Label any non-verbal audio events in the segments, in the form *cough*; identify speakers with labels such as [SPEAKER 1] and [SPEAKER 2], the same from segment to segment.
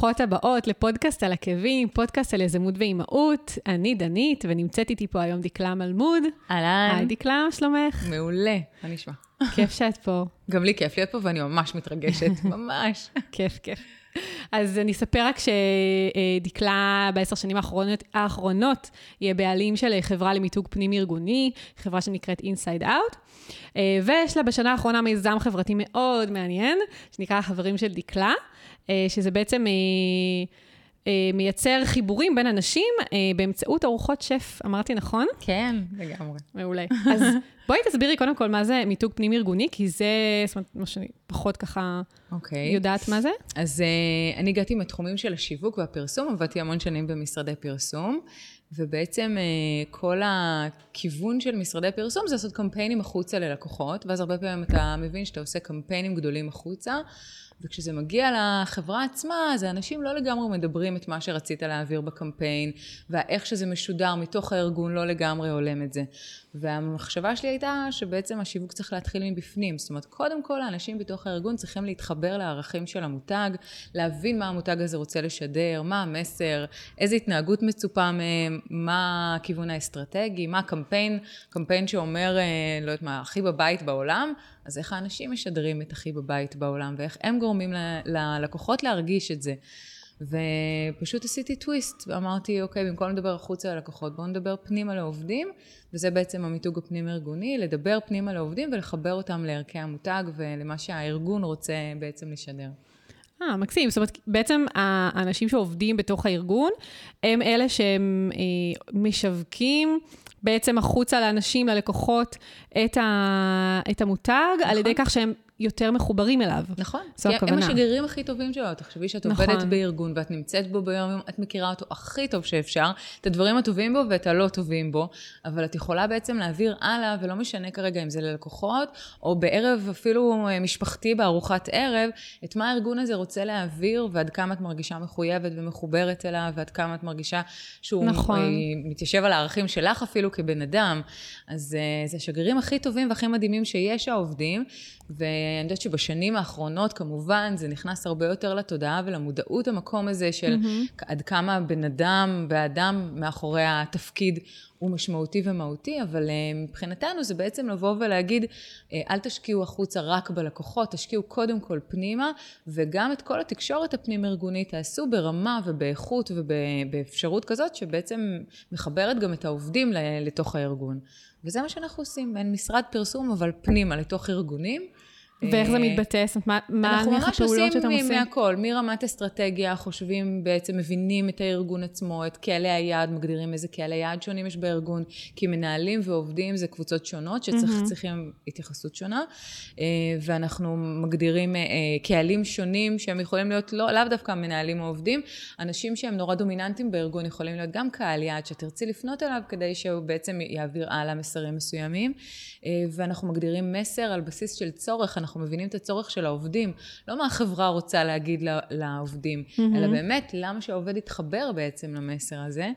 [SPEAKER 1] ברוכות הבאות לפודקאסט על עקבים, פודקאסט על יזמות ואימהות. אני דנית, ונמצאת איתי פה היום דקלה מלמוד.
[SPEAKER 2] אהלן.
[SPEAKER 1] היי דקלה, מה שלומך?
[SPEAKER 2] מעולה, מה נשמע?
[SPEAKER 1] כיף שאת פה.
[SPEAKER 2] גם לי כיף להיות פה ואני ממש מתרגשת, *laughs* ממש.
[SPEAKER 1] כיף, כיף. אז אני אספר רק שדקלה בעשר שנים האחרונות, האחרונות היא הבעלים של חברה למיתוג פנים-ארגוני, חברה שנקראת Inside Out, ויש לה בשנה האחרונה מיזם חברתי מאוד מעניין, שנקרא חברים של דקלה, שזה בעצם... מייצר חיבורים בין אנשים באמצעות ארוחות שף, אמרתי נכון?
[SPEAKER 2] כן, לגמרי.
[SPEAKER 1] מעולה. אז בואי תסבירי קודם כל מה זה מיתוג פנים-ארגוני, כי זה, זאת אומרת, מה שאני פחות ככה okay.
[SPEAKER 2] אוקיי.
[SPEAKER 1] יודעת מה זה.
[SPEAKER 2] אז uh, אני הגעתי מתחומים של השיווק והפרסום, עבדתי המון שנים במשרדי פרסום, ובעצם uh, כל הכיוון של משרדי פרסום זה לעשות קמפיינים החוצה ללקוחות, ואז הרבה פעמים אתה מבין שאתה עושה קמפיינים גדולים החוצה. וכשזה מגיע לחברה עצמה, אז האנשים לא לגמרי מדברים את מה שרצית להעביר בקמפיין, ואיך שזה משודר מתוך הארגון לא לגמרי הולם את זה. והמחשבה שלי הייתה שבעצם השיווק צריך להתחיל מבפנים. זאת אומרת, קודם כל האנשים בתוך הארגון צריכים להתחבר לערכים של המותג, להבין מה המותג הזה רוצה לשדר, מה המסר, איזה התנהגות מצופה מהם, מה הכיוון האסטרטגי, מה הקמפיין, קמפיין שאומר, אה, לא יודעת מה, הכי בבית בעולם, אז איך האנשים משדרים את הכי בבית בעולם, ואיך הם גורמים ללקוחות להרגיש את זה. ופשוט עשיתי טוויסט, ואמרתי, אוקיי, במקום לדבר החוצה ללקוחות, בואו נדבר פנימה לעובדים, וזה בעצם המיתוג הפנים-ארגוני, לדבר פנימה לעובדים ולחבר אותם לערכי המותג ולמה שהארגון רוצה בעצם לשדר.
[SPEAKER 1] אה, מקסים. זאת אומרת, בעצם האנשים שעובדים בתוך הארגון, הם אלה שהם אה, משווקים בעצם החוצה לאנשים, ללקוחות, את, ה, את המותג, נכון. על ידי כך שהם יותר מחוברים אליו.
[SPEAKER 2] נכון. זו הכוונה. הם השגרירים הכי טובים שלו. תחשבי שאת נכון. עובדת בארגון ואת נמצאת בו ביום-יום, את מכירה אותו הכי טוב שאפשר, את הדברים הטובים בו ואת הלא טובים בו, אבל את יכולה בעצם להעביר הלאה, ולא משנה כרגע אם זה ללקוחות, או בערב אפילו אה, משפחתי בארוחת ערב, את מה הארגון הזה רוצה להעביר, ועד כמה את מרגישה מחויבת ומחוברת אליו, ועד כמה את מרגישה שהוא נכון. אה, מתיישב על הערכים שלך אפילו כבן אדם. אז אה, זה השגרירים הכי טובים והכי מדהימים שיש העובדים, ואני יודעת שבשנים האחרונות, כמובן, זה נכנס הרבה יותר לתודעה ולמודעות המקום הזה של mm-hmm. עד כמה בן אדם והאדם מאחורי התפקיד הוא משמעותי ומהותי, אבל אה, מבחינתנו זה בעצם לבוא ולהגיד, אה, אל תשקיעו החוצה רק בלקוחות, תשקיעו קודם כל פנימה, וגם את כל התקשורת הפנים-ארגונית תעשו ברמה ובאיכות ובאפשרות כזאת, שבעצם מחברת גם את העובדים לתוך הארגון. וזה מה שאנחנו עושים, אין משרד פרסום, אבל פנימה, לתוך ארגונים.
[SPEAKER 1] ואיך זה אה, מתבטא? זאת אומרת, מה נניח הפעולות שאתם עושים? אנחנו
[SPEAKER 2] ממש עושים מהכל, מרמת אסטרטגיה, חושבים בעצם, מבינים את הארגון עצמו, את קהלי היעד, מגדירים איזה קהלי יעד שונים יש בארגון, כי מנהלים ועובדים זה קבוצות שונות שצריכים. התייחסות שונה, אה, ואנחנו מגדירים אה, קהלים שונים שהם יכולים להיות לא, לאו דווקא מנהלים או עובדים, אנשים שהם נורא דומיננטיים בארגון יכולים להיות גם קהל יעד שתרצי לפנות אליו כדי שהוא בעצם יעביר הלאה מסרים מסוימים, ואנחנו מגדירים מסר על בסיס של צורך, אנחנו מבינים את הצורך של העובדים, לא מה החברה רוצה להגיד לעובדים, mm-hmm. אלא באמת למה שהעובד יתחבר בעצם למסר הזה.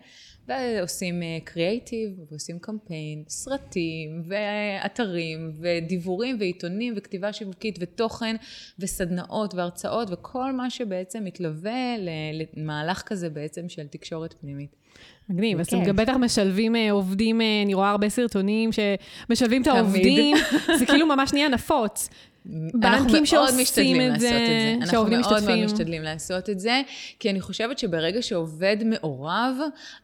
[SPEAKER 2] ועושים קריאייטיב, uh, ועושים קמפיין, סרטים, ואתרים, ודיבורים, ועיתונים, וכתיבה שיווקית, ותוכן, וסדנאות, והרצאות, וכל מה שבעצם מתלווה למהלך כזה בעצם של תקשורת פנימית.
[SPEAKER 1] מגניב, אז אתם גם בטח משלבים uh, עובדים, uh, אני רואה הרבה סרטונים שמשלבים את העובדים, *laughs* זה כאילו ממש נהיה נפוץ. בנקים שעושים את זה,
[SPEAKER 2] שהעובדים משתתפים. אנחנו מאוד מאוד משתדלים לעשות את זה, כי אני חושבת שברגע שעובד מעורב,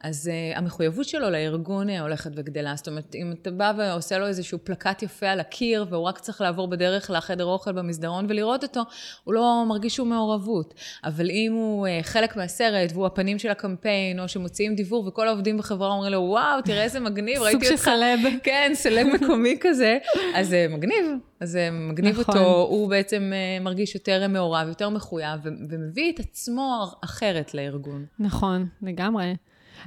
[SPEAKER 2] אז uh, המחויבות שלו לארגון uh, הולכת וגדלה. זאת אומרת, אם אתה בא ועושה לו איזשהו פלקט יפה על הקיר, והוא רק צריך לעבור בדרך לחדר אוכל במסדרון ולראות אותו, הוא לא מרגיש שום מעורבות. אבל אם הוא uh, חלק מהסרט, והוא הפנים של הקמפיין, או שמוציאים דיוור, וכל העובדים בחברה אומרים לו, וואו, תראה איזה מגניב, ראיתי אותך.
[SPEAKER 1] סוג של סלב.
[SPEAKER 2] כן, סלב מקומי כזה. אז זה מגניב, אז זה מגניב נכון. אותו, הוא בעצם אה, מרגיש יותר מעורב, יותר מחויב, ומביא את עצמו אחרת לארגון.
[SPEAKER 1] נכון, לגמרי.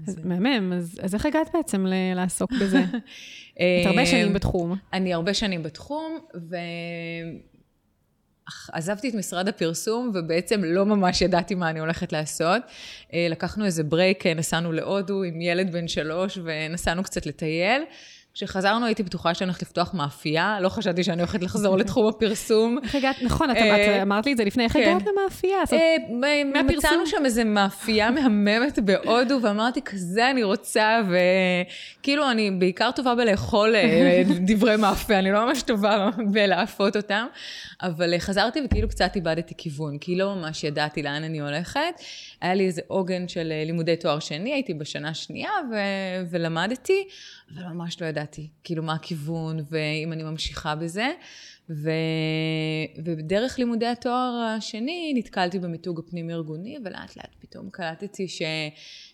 [SPEAKER 1] אז מהמם, אז, אז איך הגעת בעצם ל- לעסוק בזה? *laughs* את הרבה שנים אה, בתחום.
[SPEAKER 2] אני הרבה שנים בתחום, ו... עזבתי את משרד הפרסום, ובעצם לא ממש ידעתי מה אני הולכת לעשות. אה, לקחנו איזה ברייק, נסענו להודו עם ילד בן שלוש, ונסענו קצת לטייל. כשחזרנו הייתי בטוחה שאני הולכת לפתוח מאפייה, לא חשבתי שאני הולכת לחזור *laughs* לתחום הפרסום.
[SPEAKER 1] איך הגעת, נכון, את אמרת לי את זה לפני, איך
[SPEAKER 2] כן.
[SPEAKER 1] הגעת למאפייה? מהפרסום?
[SPEAKER 2] מצאנו שם איזה מאפייה *laughs* מהממת בהודו, ואמרתי, כזה אני רוצה, וכאילו, אני בעיקר טובה בלאכול אה, *laughs* דברי מאפה, אני לא ממש טובה בלאפות אותם, אבל אה, חזרתי וכאילו קצת איבדתי כיוון, כי לא ממש ידעתי לאן אני הולכת. היה לי איזה עוגן של אה, לימודי תואר שני, הייתי בשנה שנייה ולמדתי, אבל ממש לא ידעתי, כאילו, מה הכיוון, ואם אני ממשיכה בזה. ו... ובדרך לימודי התואר השני נתקלתי במיתוג הפנים-ארגוני, ולאט לאט פתאום קלטתי ש...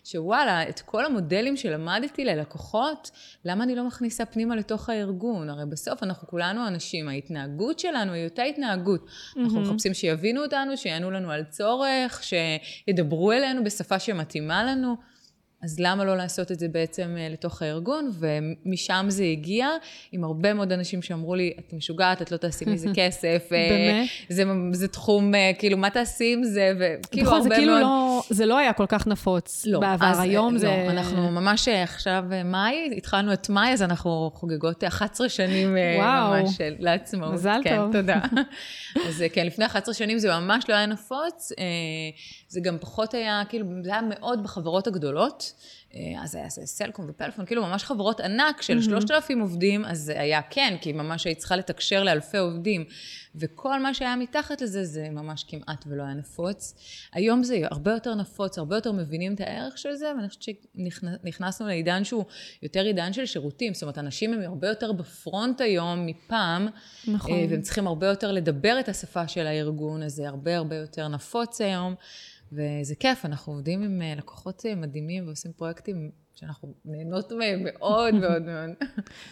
[SPEAKER 2] שוואלה, את כל המודלים שלמדתי ללקוחות, למה אני לא מכניסה פנימה לתוך הארגון? הרי בסוף אנחנו כולנו אנשים, ההתנהגות שלנו היא אותה התנהגות. Mm-hmm. אנחנו מחפשים שיבינו אותנו, שיענו לנו על צורך, שידברו אלינו בשפה שמתאימה לנו. אז למה לא לעשות את זה בעצם אה, לתוך הארגון? ומשם זה הגיע, עם הרבה מאוד אנשים שאמרו לי, את משוגעת, את לא תעשי מזה *laughs* כסף.
[SPEAKER 1] אה, באמת?
[SPEAKER 2] זה, זה תחום, אה, כאילו, מה תעשי עם זה? וכאילו
[SPEAKER 1] הרבה זה כאילו מאוד... לא, זה לא היה כל כך נפוץ לא, בעבר, אז, היום
[SPEAKER 2] לא,
[SPEAKER 1] זה...
[SPEAKER 2] אנחנו ממש עכשיו מאי, התחלנו את מאי, אז אנחנו חוגגות 11 שנים וואו. ממש לעצמאות.
[SPEAKER 1] מזל
[SPEAKER 2] כן,
[SPEAKER 1] טוב.
[SPEAKER 2] תודה. *laughs* אז כן, לפני 11 שנים זה ממש לא היה נפוץ. זה גם פחות היה, כאילו, זה היה מאוד בחברות הגדולות. אז היה סלקום ופלאפון, כאילו ממש חברות ענק של שלושת אלפים עובדים, אז זה היה כן, כי ממש היית צריכה לתקשר לאלפי עובדים. וכל מה שהיה מתחת לזה, זה ממש כמעט ולא היה נפוץ. היום זה הרבה יותר נפוץ, הרבה יותר מבינים את הערך של זה, ואני חושבת שנכנסנו לעידן שהוא יותר עידן של שירותים. זאת אומרת, אנשים הם הרבה יותר בפרונט היום מפעם,
[SPEAKER 1] נכון.
[SPEAKER 2] והם צריכים הרבה יותר לדבר את השפה של הארגון, אז זה הרבה הרבה יותר נפוץ היום. וזה כיף, אנחנו עובדים עם לקוחות מדהימים ועושים פרויקטים שאנחנו נהנות מהם מאוד *laughs* מאוד מאוד.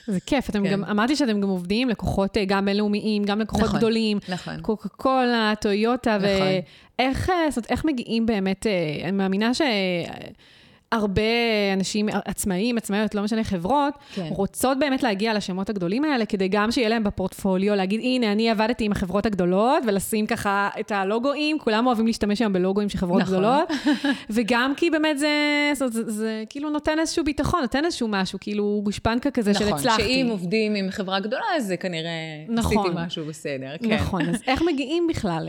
[SPEAKER 1] זה כיף, אתם כן. גם, אמרתי שאתם גם עובדים לקוחות גם בינלאומיים, גם לקוחות
[SPEAKER 2] נכון,
[SPEAKER 1] גדולים.
[SPEAKER 2] נכון.
[SPEAKER 1] קוקה קולה, טויוטה,
[SPEAKER 2] נכון.
[SPEAKER 1] ואיך איך מגיעים באמת, אני מאמינה ש... הרבה אנשים, עצמאים, עצמאיות, לא משנה, חברות,
[SPEAKER 2] כן.
[SPEAKER 1] רוצות באמת להגיע לשמות הגדולים האלה, כדי גם שיהיה להם בפורטפוליו, להגיד, הנה, אני עבדתי עם החברות הגדולות, ולשים ככה את הלוגואים, כולם אוהבים להשתמש היום בלוגואים של חברות
[SPEAKER 2] נכון.
[SPEAKER 1] גדולות, *laughs* וגם כי באמת זה, זה, זה, זה כאילו נותן איזשהו ביטחון, נותן איזשהו משהו, כאילו גושפנקה כזה
[SPEAKER 2] נכון,
[SPEAKER 1] של הצלחתי.
[SPEAKER 2] נכון, שאם עובדים עם חברה גדולה, אז זה כנראה
[SPEAKER 1] נכון.
[SPEAKER 2] עשיתי משהו בסדר, כן.
[SPEAKER 1] נכון, אז איך מגיעים בכלל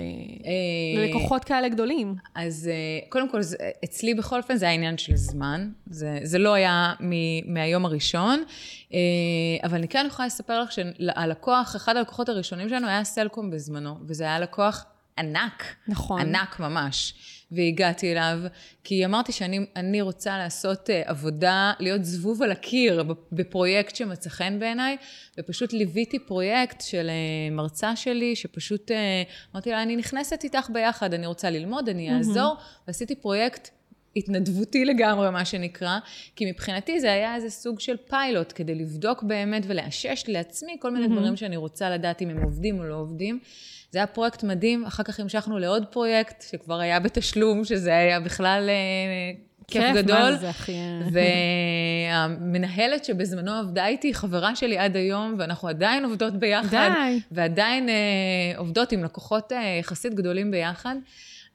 [SPEAKER 1] ללקוחות כאלה גדולים?
[SPEAKER 2] אז קודם כל, אצלי בכל אופן זה העניין של זמן. זה, זה לא היה מ, מהיום הראשון, אבל אני כן יכולה לספר לך שהלקוח, אחד הלקוחות הראשונים שלנו היה סלקום בזמנו, וזה היה לקוח ענק.
[SPEAKER 1] נכון.
[SPEAKER 2] ענק ממש. והגעתי אליו, כי אמרתי שאני רוצה לעשות עבודה, להיות זבוב על הקיר בפרויקט שמצא חן בעיניי, ופשוט ליוויתי פרויקט של מרצה שלי, שפשוט אמרתי לה, אני נכנסת איתך ביחד, אני רוצה ללמוד, אני אעזור, mm-hmm. ועשיתי פרויקט התנדבותי לגמרי, מה שנקרא, כי מבחינתי זה היה איזה סוג של פיילוט, כדי לבדוק באמת ולאשש לעצמי כל מיני mm-hmm. דברים שאני רוצה לדעת אם הם עובדים או לא עובדים. זה היה פרויקט מדהים, אחר כך המשכנו לעוד פרויקט, שכבר היה בתשלום, שזה היה בכלל כיף גדול.
[SPEAKER 1] מה זה הכי... *laughs*
[SPEAKER 2] והמנהלת שבזמנו עבדה איתי, חברה שלי עד היום, ואנחנו עדיין עובדות ביחד.
[SPEAKER 1] די.
[SPEAKER 2] ועדיין עובדות עם לקוחות יחסית גדולים ביחד.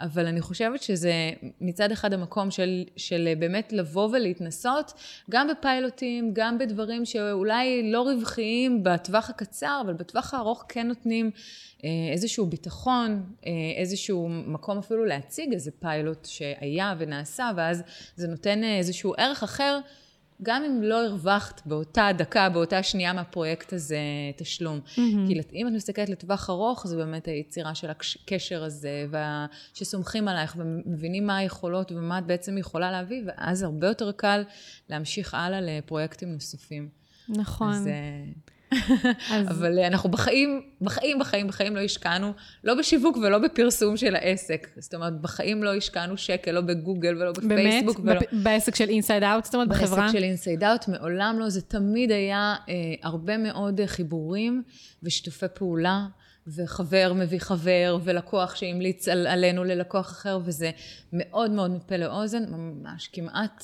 [SPEAKER 2] אבל אני חושבת שזה מצד אחד המקום של, של באמת לבוא ולהתנסות, גם בפיילוטים, גם בדברים שאולי לא רווחיים בטווח הקצר, אבל בטווח הארוך כן נותנים איזשהו ביטחון, איזשהו מקום אפילו להציג איזה פיילוט שהיה ונעשה, ואז זה נותן איזשהו ערך אחר. גם אם לא הרווחת באותה דקה, באותה שנייה מהפרויקט הזה תשלום. Mm-hmm. כי אם את מסתכלת לטווח ארוך, זה באמת היצירה של הקשר הזה, וה... שסומכים עלייך ומבינים מה היכולות ומה את בעצם יכולה להביא, ואז הרבה יותר קל להמשיך הלאה לפרויקטים נוספים.
[SPEAKER 1] נכון.
[SPEAKER 2] אז... *laughs* אז... אבל אנחנו בחיים, בחיים, בחיים, בחיים לא השקענו, לא בשיווק ולא בפרסום של העסק. זאת אומרת, בחיים לא השקענו שקל, לא בגוגל ולא בפייסבוק.
[SPEAKER 1] באמת? ולא... בעסק של Inside Out, זאת אומרת, בחברה?
[SPEAKER 2] בעסק של Inside Out, מעולם לא. זה תמיד היה אה, הרבה מאוד חיבורים ושיתופי פעולה. וחבר מביא חבר, ולקוח שהמליץ על, עלינו ללקוח אחר, וזה מאוד מאוד מפה לאוזן, ממש כמעט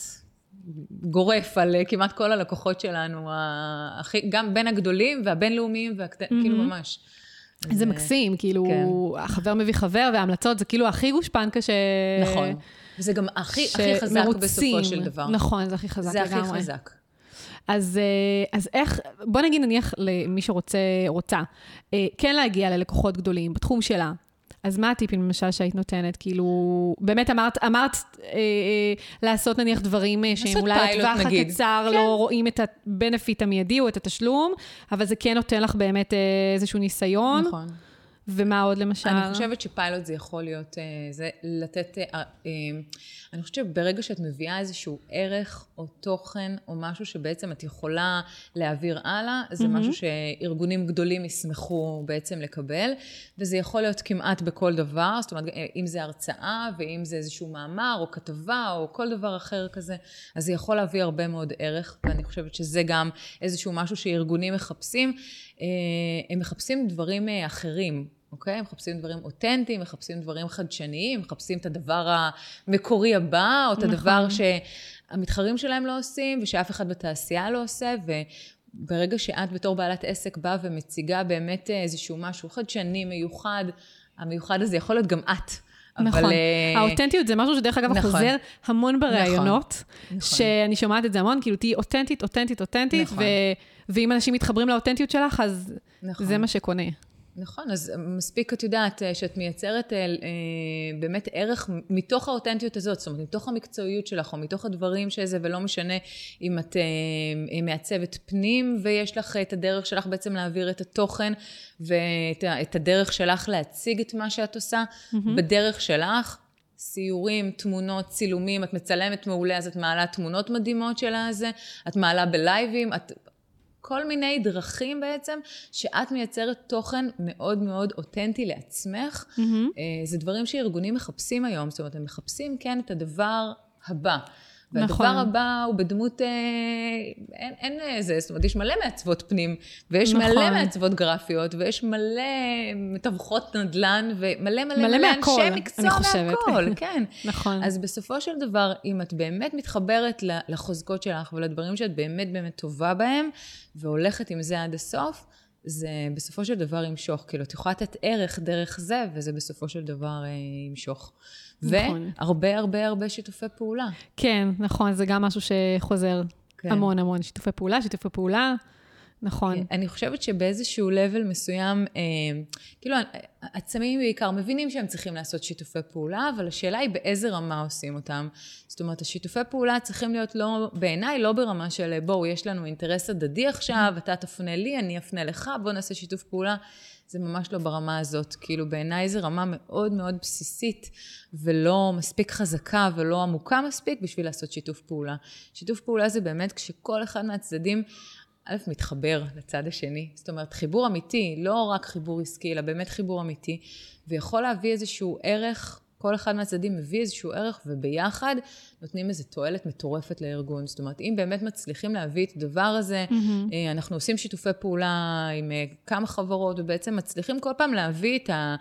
[SPEAKER 2] גורף על כמעט כל הלקוחות שלנו, גם בין הגדולים והבינלאומיים, והקט... mm-hmm. כאילו ממש.
[SPEAKER 1] זה מקסים, כאילו, כן. החבר מביא חבר, וההמלצות זה כאילו הכי גושפנקה ש...
[SPEAKER 2] נכון. וזה גם הכי, הכי חזק בסופו של דבר.
[SPEAKER 1] נכון, זה הכי חזק
[SPEAKER 2] זה לגמרי. זה הכי חזק.
[SPEAKER 1] אז, אה, אז איך, בוא נגיד נניח למי שרוצה, רוצה, אה, כן להגיע ללקוחות גדולים בתחום שלה. אז מה הטיפים למשל שהיית נותנת? כאילו, באמת אמרת, אמרת אה, אה, לעשות נניח דברים אה, שהם אולי לטווח הקצר, כן. לא רואים את ה-benefit המיידי או את התשלום, אבל זה כן נותן לך באמת אה, איזשהו ניסיון.
[SPEAKER 2] נכון.
[SPEAKER 1] ומה עוד למשל?
[SPEAKER 2] אני חושבת שפיילוט זה יכול להיות, אה, זה לתת, אה, אה, אני חושבת שברגע שאת מביאה איזשהו ערך או תוכן או משהו שבעצם את יכולה להעביר הלאה, זה mm-hmm. משהו שארגונים גדולים ישמחו בעצם לקבל, וזה יכול להיות כמעט בכל דבר, זאת אומרת, אם זה הרצאה ואם זה איזשהו מאמר או כתבה או כל דבר אחר כזה, אז זה יכול להביא הרבה מאוד ערך, ואני חושבת שזה גם איזשהו משהו שארגונים מחפשים. הם מחפשים דברים אחרים. אוקיי? מחפשים דברים אותנטיים, מחפשים דברים חדשניים, מחפשים את הדבר המקורי הבא, או את נכון. הדבר שהמתחרים שלהם לא עושים, ושאף אחד בתעשייה לא עושה, וברגע שאת בתור בעלת עסק באה ומציגה באמת איזשהו משהו חדשני, מיוחד, המיוחד הזה יכול להיות גם את.
[SPEAKER 1] נכון. אבל... אה, האותנטיות זה משהו שדרך אגב נכון. חוזר המון בראיונות, נכון. נכון. שאני שומעת את זה המון, כאילו תהיי אותנטית, אותנטית, אותנטית, נכון. ו... ואם אנשים מתחברים לאותנטיות שלך, אז נכון. זה מה שקונה.
[SPEAKER 2] נכון, אז מספיק, את יודעת, אה, שאת מייצרת אה, אה, באמת ערך מתוך האותנטיות הזאת, זאת אומרת, מתוך המקצועיות שלך, או מתוך הדברים שזה, ולא משנה אם את אה, מעצבת פנים, ויש לך את הדרך שלך בעצם להעביר את התוכן, ואת הדרך שלך להציג את מה שאת עושה, mm-hmm. בדרך שלך. סיורים, תמונות, צילומים, את מצלמת מעולה, אז את מעלה תמונות מדהימות של הזה, את מעלה בלייבים, את כל מיני דרכים בעצם, שאת מייצרת תוכן מאוד מאוד אותנטי לעצמך. Mm-hmm. זה דברים שארגונים מחפשים היום, זאת אומרת, הם מחפשים כן את הדבר הבא. והדבר נכון. הבא הוא בדמות, אה, אין, אין איזה, זאת אומרת, יש מלא מעצבות פנים, ויש נכון. מלא מעצבות גרפיות, ויש מלא מתווכות נדל"ן, ומלא מלא מלא, מלא אנשי מקצוע מהכל, *laughs* כן.
[SPEAKER 1] נכון.
[SPEAKER 2] אז בסופו של דבר, אם את באמת מתחברת לחוזקות שלך ולדברים שאת באמת באמת טובה בהם, והולכת עם זה עד הסוף, זה בסופו של דבר ימשוך. כאילו, את יכולה לתת ערך דרך זה, וזה בסופו של דבר אה, ימשוך. נכון. והרבה הרבה הרבה שיתופי פעולה.
[SPEAKER 1] כן, נכון, זה גם משהו שחוזר כן. המון המון שיתופי פעולה, שיתופי פעולה. נכון. כן,
[SPEAKER 2] אני חושבת שבאיזשהו לבל מסוים, אה, כאילו, עצמים בעיקר מבינים שהם צריכים לעשות שיתופי פעולה, אבל השאלה היא באיזה רמה עושים אותם. זאת אומרת, השיתופי פעולה צריכים להיות לא, בעיניי, לא ברמה של בואו, יש לנו אינטרס הדדי עכשיו, אתה תפנה לי, אני אפנה לך, בואו נעשה שיתוף פעולה. זה ממש לא ברמה הזאת. כאילו, בעיניי זו רמה מאוד מאוד בסיסית, ולא מספיק חזקה ולא עמוקה מספיק בשביל לעשות שיתוף פעולה. שיתוף פעולה זה באמת כשכל אחד מהצדדים א', מתחבר לצד השני. זאת אומרת, חיבור אמיתי, לא רק חיבור עסקי, אלא באמת חיבור אמיתי, ויכול להביא איזשהו ערך כל אחד מהצדדים מביא איזשהו ערך, וביחד נותנים איזו תועלת מטורפת לארגון. זאת אומרת, אם באמת מצליחים להביא את הדבר הזה, mm-hmm. אנחנו עושים שיתופי פעולה עם אה, כמה חברות, ובעצם מצליחים כל פעם להביא את, ה,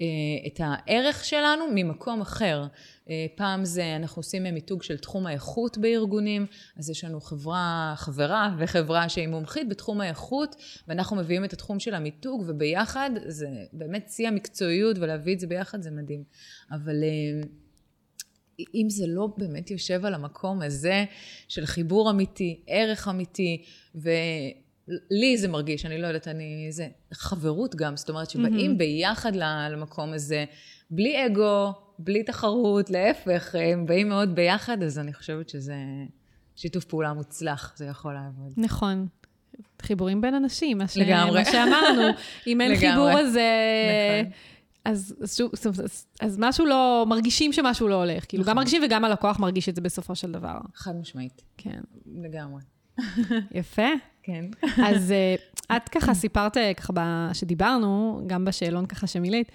[SPEAKER 2] אה, את הערך שלנו ממקום אחר. פעם זה, אנחנו עושים מיתוג של תחום האיכות בארגונים, אז יש לנו חברה, חברה וחברה שהיא מומחית בתחום האיכות, ואנחנו מביאים את התחום של המיתוג, וביחד זה באמת שיא המקצועיות, ולהביא את זה ביחד זה מדהים. אבל אה, אם זה לא באמת יושב על המקום הזה של חיבור אמיתי, ערך אמיתי, ו... לי זה מרגיש, אני לא יודעת, אני... זה חברות גם, זאת אומרת שבאים mm-hmm. ביחד למקום הזה, בלי אגו, בלי תחרות, להפך, הם באים מאוד ביחד, אז אני חושבת שזה שיתוף פעולה מוצלח, זה יכול לעבוד.
[SPEAKER 1] נכון. חיבורים בין אנשים, מה, ש... לגמרי. מה שאמרנו. אם אין חיבור הזה... נכון. אז, אז, אז, אז, אז משהו לא, מרגישים שמשהו לא הולך. כאילו, נכון. גם מרגישים וגם הלקוח מרגיש את זה בסופו של דבר.
[SPEAKER 2] חד משמעית.
[SPEAKER 1] כן.
[SPEAKER 2] לגמרי. *laughs*
[SPEAKER 1] יפה.
[SPEAKER 2] כן. *laughs*
[SPEAKER 1] אז uh, את ככה סיפרת, אה, ככה שדיברנו, גם בשאלון ככה שמילאת,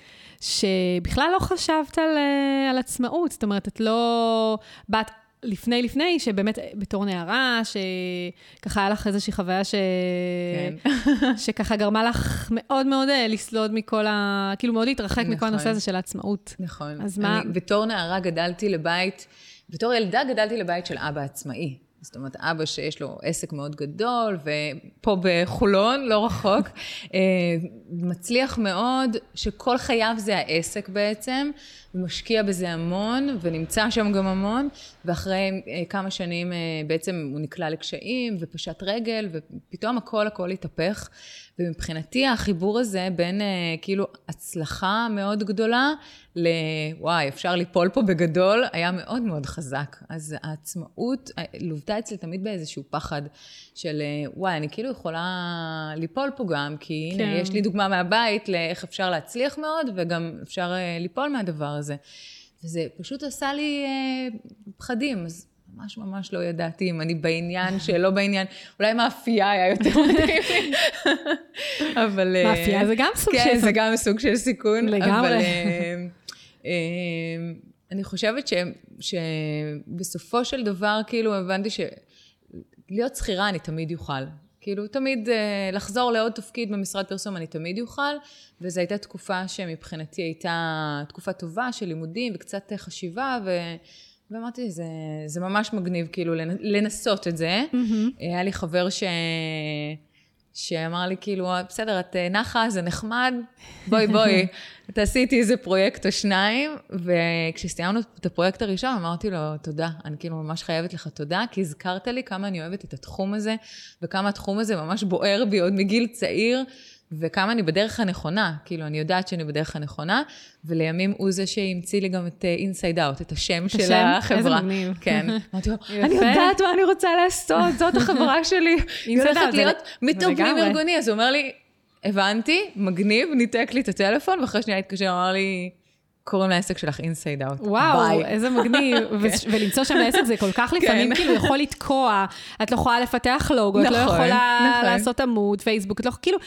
[SPEAKER 1] שבכלל לא חשבת על, uh, על עצמאות. זאת אומרת, את לא... באת לפני לפני, שבאמת בתור נערה, שככה היה לך איזושהי חוויה ש... כן. *laughs* שככה גרמה לך מאוד מאוד לסלוד מכל ה... כאילו מאוד להתרחק נכון. מכל הנושא הזה של העצמאות.
[SPEAKER 2] נכון. אז מה... אני בתור נערה גדלתי לבית, בתור ילדה גדלתי לבית של אבא עצמאי. זאת אומרת, אבא שיש לו עסק מאוד גדול, ופה בחולון, לא רחוק, *laughs* אה, מצליח מאוד, שכל חייו זה העסק בעצם, ומשקיע בזה המון, ונמצא שם גם המון, ואחרי אה, כמה שנים אה, בעצם הוא נקלע לקשיים, ופשט רגל, ופתאום הכל הכל התהפך. ומבחינתי החיבור הזה בין כאילו הצלחה מאוד גדולה לוואי, אפשר ליפול פה בגדול, היה מאוד מאוד חזק. אז העצמאות לוותה אצלי תמיד באיזשהו פחד של וואי, אני כאילו יכולה ליפול פה גם, כי כן. הנה, יש לי דוגמה מהבית לאיך אפשר להצליח מאוד, וגם אפשר ליפול מהדבר הזה. וזה פשוט עשה לי פחדים. אז ממש ממש לא ידעתי אם אני בעניין שלא בעניין, אולי מאפייה היה יותר מדהים לי.
[SPEAKER 1] אבל... מאפייה זה גם סוג
[SPEAKER 2] כן,
[SPEAKER 1] של...
[SPEAKER 2] כן, זה גם סוג של סיכון.
[SPEAKER 1] לגמרי. אבל,
[SPEAKER 2] אמ, אני חושבת שבסופו של דבר, כאילו, הבנתי שלהיות שכירה אני תמיד אוכל. כאילו, תמיד אה, לחזור לעוד תפקיד במשרד פרסום אני תמיד אוכל, וזו הייתה תקופה שמבחינתי הייתה תקופה טובה של לימודים וקצת חשיבה, ו... ואמרתי, זה, זה ממש מגניב, כאילו, לנסות את זה. Mm-hmm. היה לי חבר ש... שאמר לי, כאילו, בסדר, את אה, נחה, זה נחמד, בואי, *laughs* בואי, תעשי איתי איזה פרויקט או שניים. וכשסיימנו את הפרויקט הראשון, אמרתי לו, תודה, אני כאילו ממש חייבת לך תודה, כי הזכרת לי כמה אני אוהבת את התחום הזה, וכמה התחום הזה ממש בוער בי עוד מגיל צעיר. וכמה אני בדרך הנכונה, כאילו, אני יודעת שאני בדרך הנכונה, ולימים הוא זה שהמציא לי גם את Inside אה, Out, את השם
[SPEAKER 1] את
[SPEAKER 2] של
[SPEAKER 1] השם?
[SPEAKER 2] החברה.
[SPEAKER 1] איזה מגניב.
[SPEAKER 2] כן. *laughs* אמרתי לו, אני יודעת מה אני רוצה לעשות, זאת *laughs* החברה שלי. היא הולכת להיות מיתוג פנים ארגוני. אז הוא אומר לי, הבנתי, מגניב, ניתק לי את הטלפון, ואחרי שנייה התקשר, אמר לי, קוראים לעסק שלך Inside Out.
[SPEAKER 1] וואו, ביי. איזה מגניב. *laughs* כן. ולמצוא שם לעסק זה כל כך לפעמים כן. כאילו יכול לתקוע. את לא יכולה לפתח לוגו, את לא נכון, יכולה נכון. לעשות עמוד, פייסבוק, את לא, כאילו,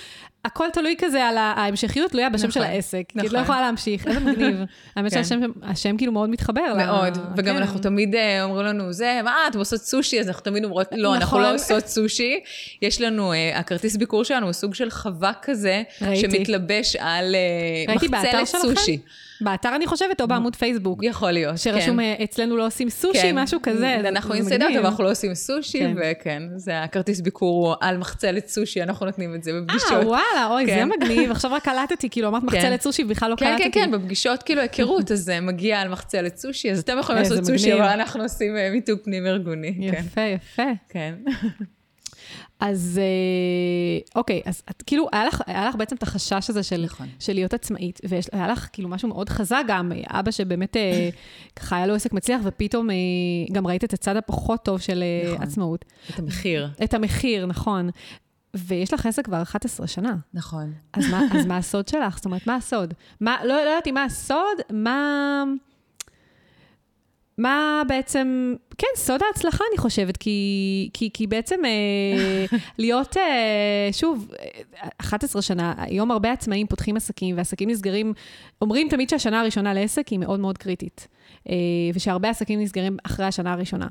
[SPEAKER 1] הכל תלוי כזה על ההמשכיות, תלויה בשם של העסק. כי את לא יכולה להמשיך, איזה מגניב. *laughs* האמת שהשם כאילו מאוד מתחבר.
[SPEAKER 2] מאוד, וגם אנחנו תמיד אה, אומרים לנו, זה, מה, אתם עושות סושי? אז אנחנו תמיד אומרות, לא, אנחנו לא נכון. עושות סושי. יש לנו, אה, הכרטיס ביקור שלנו הוא סוג של חווה כזה, שמתלבש על אה, מחצלת סושי.
[SPEAKER 1] באתר אני חושבת, או בעמוד פייסבוק.
[SPEAKER 2] יכול להיות,
[SPEAKER 1] כן. שרשום, אצלנו לא עושים סושי, כן. משהו כזה.
[SPEAKER 2] אנחנו Inside Out, אבל אנחנו לא עושים סושי, כן. וכן, זה הכרטיס ביקור על מחצלת סושי, אנחנו נותנים את זה בפגישות.
[SPEAKER 1] אה, וואלה, אוי, כן. זה מגניב. עכשיו רק קלטתי, כאילו, אמרת כן. מחצלת סושי, ובכלל לא
[SPEAKER 2] כן,
[SPEAKER 1] קלטתי.
[SPEAKER 2] כן, כן, כן, בפגישות, כאילו, היכרות, אז זה מגיע על מחצלת סושי, אז אתם יכולים לעשות סושי, אבל אנחנו עושים אה, מיתוג פנים ארגוני.
[SPEAKER 1] יפה, יפה.
[SPEAKER 2] כן.
[SPEAKER 1] אז אה, אוקיי, אז את כאילו, היה לך, היה לך בעצם את החשש הזה של, נכון. של להיות עצמאית, והיה לך כאילו משהו מאוד חזק גם, אבא שבאמת אה, *coughs* ככה היה לו עסק מצליח, ופתאום גם ראית את הצד הפחות טוב של נכון. עצמאות.
[SPEAKER 2] את המחיר.
[SPEAKER 1] את המחיר, נכון. ויש לך עסק כבר 11 שנה.
[SPEAKER 2] נכון.
[SPEAKER 1] אז מה, אז מה הסוד שלך? זאת אומרת, מה הסוד? מה, לא, לא יודעת אם מה הסוד, מה... מה בעצם, כן, סוד ההצלחה, אני חושבת, כי, כי, כי בעצם אה, *laughs* להיות, אה, שוב, 11 שנה, היום הרבה עצמאים פותחים עסקים, ועסקים נסגרים, אומרים תמיד שהשנה הראשונה לעסק היא מאוד מאוד קריטית, אה, ושהרבה עסקים נסגרים אחרי השנה הראשונה.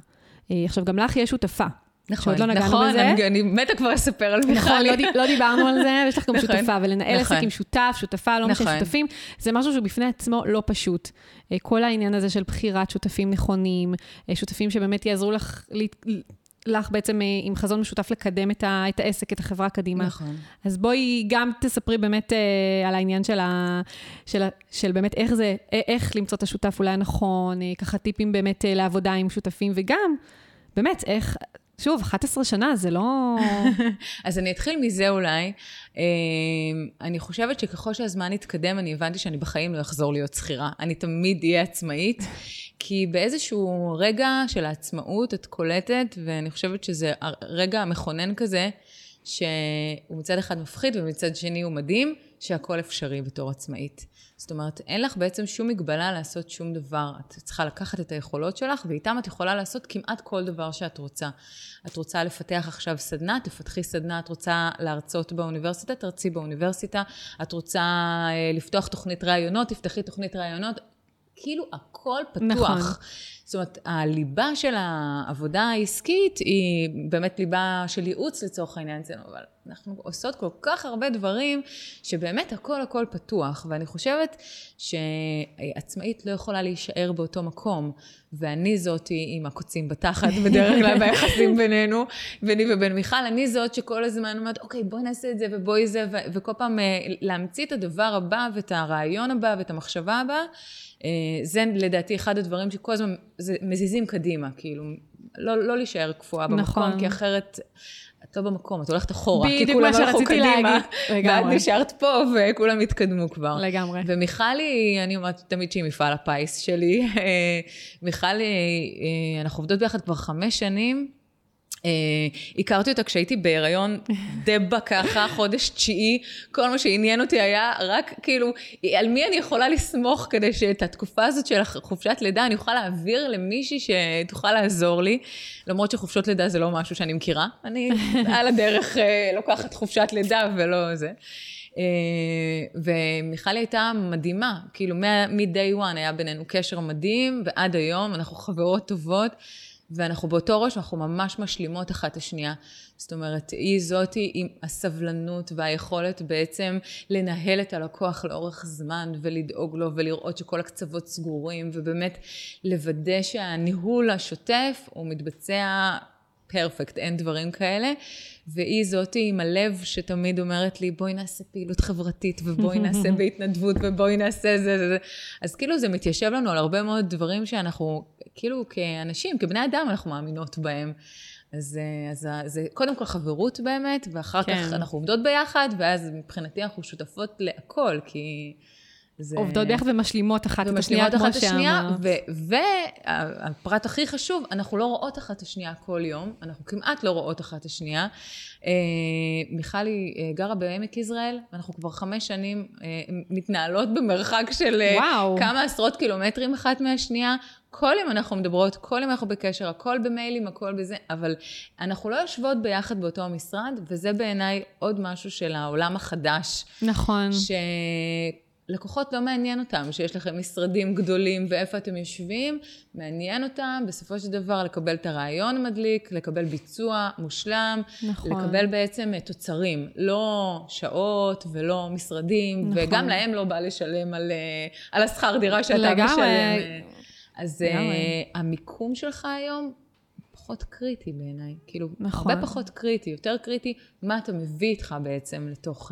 [SPEAKER 1] אה, עכשיו, גם לך יש שותפה.
[SPEAKER 2] נכון, שעוד לא נגענו נכון, בזה. נכון, אני מתה כבר לספר על מיכל.
[SPEAKER 1] נכון, לא, לא דיברנו על זה, יש לך גם נכון, שותפה, ולנהל נכון. עסק עם שותף, שותפה, לא נכון. משנה שותפים, זה משהו שבפני עצמו לא פשוט. אה, כל העניין הזה של בחירת שותפים נכונים, אה, שותפים שבאמת יעזרו לך, לך בעצם אה, עם חזון משותף לקדם את, ה, את העסק, את החברה קדימה.
[SPEAKER 2] נכון.
[SPEAKER 1] אז בואי גם תספרי באמת על העניין של, ה, של, של באמת איך זה, איך למצוא את השותף אולי הנכון, ככה טיפים באמת לעבודה עם שותפים, וגם, באמת, איך, שוב, 11 שנה, זה לא... *laughs*
[SPEAKER 2] אז אני אתחיל מזה אולי. אמ, אני חושבת שככל שהזמן התקדם, אני הבנתי שאני בחיים לא אחזור להיות שכירה. אני תמיד אהיה עצמאית, כי באיזשהו רגע של העצמאות את קולטת, ואני חושבת שזה רגע מכונן כזה, שהוא מצד אחד מפחיד ומצד שני הוא מדהים, שהכל אפשרי בתור עצמאית. זאת אומרת, אין לך בעצם שום מגבלה לעשות שום דבר. את צריכה לקחת את היכולות שלך, ואיתם את יכולה לעשות כמעט כל דבר שאת רוצה. את רוצה לפתח עכשיו סדנה, תפתחי סדנה. את רוצה להרצות באוניברסיטה, תרצי באוניברסיטה. את רוצה אה, לפתוח תוכנית ראיונות, תפתחי תוכנית ראיונות. כאילו הכל פתוח.
[SPEAKER 1] נכון.
[SPEAKER 2] זאת אומרת, הליבה של העבודה העסקית היא באמת ליבה של ייעוץ לצורך העניין אצלנו, אבל אנחנו עושות כל כך הרבה דברים שבאמת הכל הכל פתוח, ואני חושבת שעצמאית לא יכולה להישאר באותו מקום, ואני זאתי עם הקוצים בתחת *laughs* בדרך כלל ביחסים בינינו, ביני ובין מיכל, אני זאת שכל הזמן אומרת, אוקיי, בואי נעשה את זה ובואי זה, ו- וכל פעם אה, להמציא את הדבר הבא ואת הרעיון הבא ואת המחשבה הבאה. אה, זה לדעתי אחד הדברים שכל הזמן מזיזים קדימה, כאילו, לא, לא להישאר קפואה במקום,
[SPEAKER 1] נכון.
[SPEAKER 2] כי אחרת את לא במקום, את הולכת אחורה, כי
[SPEAKER 1] בדיוק
[SPEAKER 2] כולם
[SPEAKER 1] מה שרציתי
[SPEAKER 2] קדימה,
[SPEAKER 1] להגיד.
[SPEAKER 2] ואת. נשארת פה וכולם התקדמו כבר.
[SPEAKER 1] לגמרי.
[SPEAKER 2] ומיכלי, אני אומרת תמיד שהיא מפעל הפיס שלי. מיכלי, אה, אנחנו עובדות ביחד כבר חמש שנים. אה, הכרתי אותה כשהייתי בהיריון דבה ככה, חודש תשיעי, כל מה שעניין אותי היה רק כאילו, על מי אני יכולה לסמוך כדי שאת התקופה הזאת של חופשת לידה אני אוכל להעביר למישהי שתוכל לעזור לי, למרות שחופשות לידה זה לא משהו שאני מכירה, אני על הדרך אה, לוקחת חופשת לידה ולא זה. אה, ומיכלי הייתה מדהימה, כאילו מ-day one היה בינינו קשר מדהים, ועד היום אנחנו חברות טובות. ואנחנו באותו ראש, אנחנו ממש משלימות אחת את השנייה. זאת אומרת, היא זאתי עם הסבלנות והיכולת בעצם לנהל את הלקוח לאורך זמן ולדאוג לו ולראות שכל הקצוות סגורים ובאמת לוודא שהניהול השוטף הוא מתבצע פרפקט, אין דברים כאלה. והיא זאתי עם הלב שתמיד אומרת לי, בואי נעשה פעילות חברתית, ובואי נעשה *laughs* בהתנדבות, ובואי נעשה זה, זה, זה. אז כאילו זה מתיישב לנו על הרבה מאוד דברים שאנחנו, כאילו כאנשים, כבני אדם, אנחנו מאמינות בהם. אז, אז זה קודם כל חברות באמת, ואחר כן. כך אנחנו עובדות ביחד, ואז מבחינתי אנחנו שותפות להכל, כי...
[SPEAKER 1] זה... עובדות ביחד ומשלימות אחת את השנייה, כמו שאמרת.
[SPEAKER 2] והפרט הכי חשוב, אנחנו לא רואות אחת את השנייה כל יום, אנחנו כמעט לא רואות אחת את השנייה. מיכל היא גרה בעמק יזרעאל, ואנחנו כבר חמש שנים מתנהלות במרחק של וואו. כמה עשרות קילומטרים אחת מהשנייה. כל יום אנחנו מדברות, כל יום אנחנו בקשר, הכל במיילים, הכל בזה, אבל אנחנו לא יושבות ביחד באותו המשרד, וזה בעיניי עוד משהו של העולם החדש.
[SPEAKER 1] נכון.
[SPEAKER 2] ש... לקוחות לא מעניין אותם שיש לכם משרדים גדולים ואיפה אתם יושבים, מעניין אותם בסופו של דבר לקבל את הרעיון המדליק, לקבל ביצוע מושלם, נכון. לקבל בעצם תוצרים, לא שעות ולא משרדים, נכון. וגם להם לא בא לשלם על, על השכר דירה שאתה לגמרי. משלם. אז לגמרי. המיקום שלך היום פחות קריטי בעיניי, כאילו, נכון. הרבה פחות קריטי, יותר קריטי מה אתה מביא איתך בעצם לתוך,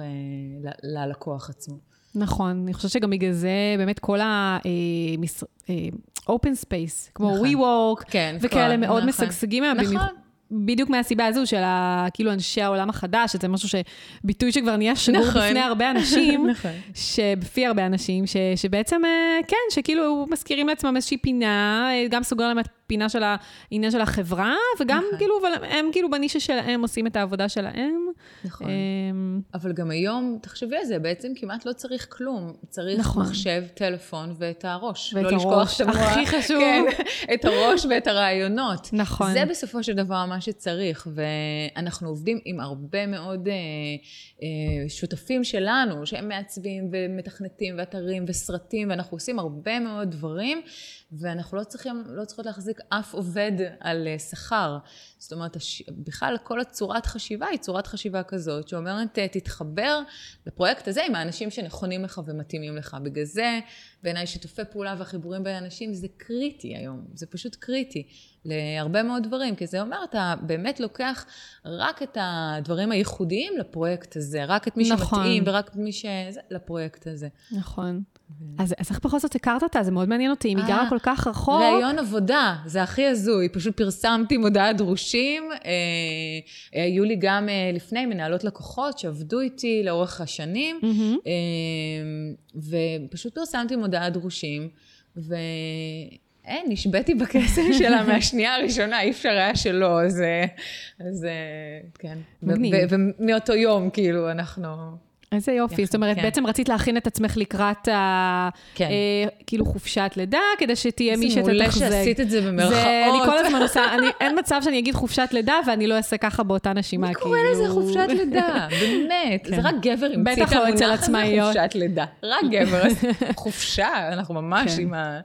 [SPEAKER 2] ללקוח עצמו.
[SPEAKER 1] נכון, אני חושבת שגם בגלל זה באמת כל ה-open space, כמו נכון. WeWork, כן, וכאלה כל, מאוד נכון. משגשגים היום. נכון. בדיוק מהסיבה הזו של ה, כאילו אנשי העולם החדש, שזה משהו שביטוי שכבר נהיה שגור נכון. בפני הרבה אנשים, *laughs* נכון. שבפי הרבה אנשים, ש, שבעצם, כן, שכאילו מזכירים לעצמם איזושהי פינה, גם סוגר להם את הפינה של העניין של החברה, וגם נכון. כאילו, אבל הם כאילו בנישה שלהם עושים את העבודה שלהם.
[SPEAKER 2] נכון. אבל גם היום, תחשבי על זה, בעצם כמעט לא צריך כלום. צריך נכון. מחשב, טלפון ואת הראש.
[SPEAKER 1] ואת
[SPEAKER 2] לא
[SPEAKER 1] הראש, לשכוח שבוע, הכי חשוב.
[SPEAKER 2] כן, *laughs* את הראש ואת הרעיונות.
[SPEAKER 1] נכון.
[SPEAKER 2] זה בסופו של דבר מה שצריך, ואנחנו עובדים עם הרבה מאוד אה, אה, שותפים שלנו, שהם מעצבים ומתכנתים ואתרים וסרטים, ואנחנו עושים הרבה מאוד דברים. ואנחנו לא צריכים, לא צריכות להחזיק אף עובד על אה, שכר. זאת אומרת, הש... בכלל כל הצורת חשיבה היא צורת חשיבה כזאת, שאומרת, תתחבר לפרויקט הזה עם האנשים שנכונים לך ומתאימים לך. בגלל זה, בעיניי שיתופי פעולה והחיבורים בין אנשים זה קריטי היום, זה פשוט קריטי להרבה מאוד דברים, כי זה אומר, אתה באמת לוקח רק את הדברים הייחודיים לפרויקט הזה, רק את מי נכון. שמתאים ורק את מי ש... לפרויקט הזה.
[SPEAKER 1] נכון. אז, אז איך בכל זאת הכרת אותה? זה מאוד מעניין אותי, אם היא גרה כל כך רחוק.
[SPEAKER 2] ראיון עבודה, זה הכי הזוי. פשוט פרסמתי מודעת דרושים. אה, היו לי גם אה, לפני מנהלות לקוחות שעבדו איתי לאורך השנים, mm-hmm. אה, ופשוט פרסמתי מודעת דרושים, ו... אין, נשבעתי בקסם *laughs* שלה מהשנייה הראשונה, אי אפשר היה שלא, אז, אז כן.
[SPEAKER 1] מגניב.
[SPEAKER 2] ומאותו יום, כאילו, אנחנו...
[SPEAKER 1] איזה יופי.
[SPEAKER 2] יחד,
[SPEAKER 1] זאת אומרת,
[SPEAKER 2] כן.
[SPEAKER 1] בעצם רצית להכין את עצמך לקראת ה...
[SPEAKER 2] כן.
[SPEAKER 1] אה, כאילו חופשת לידה, כדי שתהיה מי
[SPEAKER 2] זה מעולה
[SPEAKER 1] שתתחזק.
[SPEAKER 2] שעשית את זה במרכאות.
[SPEAKER 1] זה, אני כל הזמן עושה, אני, אין מצב שאני אגיד חופשת לידה ואני לא אעשה ככה באותה נשימה,
[SPEAKER 2] מי
[SPEAKER 1] כאילו...
[SPEAKER 2] קורא לזה חופשת לידה? באמת.
[SPEAKER 1] כן.
[SPEAKER 2] זה רק גבר המציא את
[SPEAKER 1] לא אצל
[SPEAKER 2] המונח הזה. חופשת לידה. רק גבר. חופשה, אנחנו ממש
[SPEAKER 1] כן.
[SPEAKER 2] עם ה...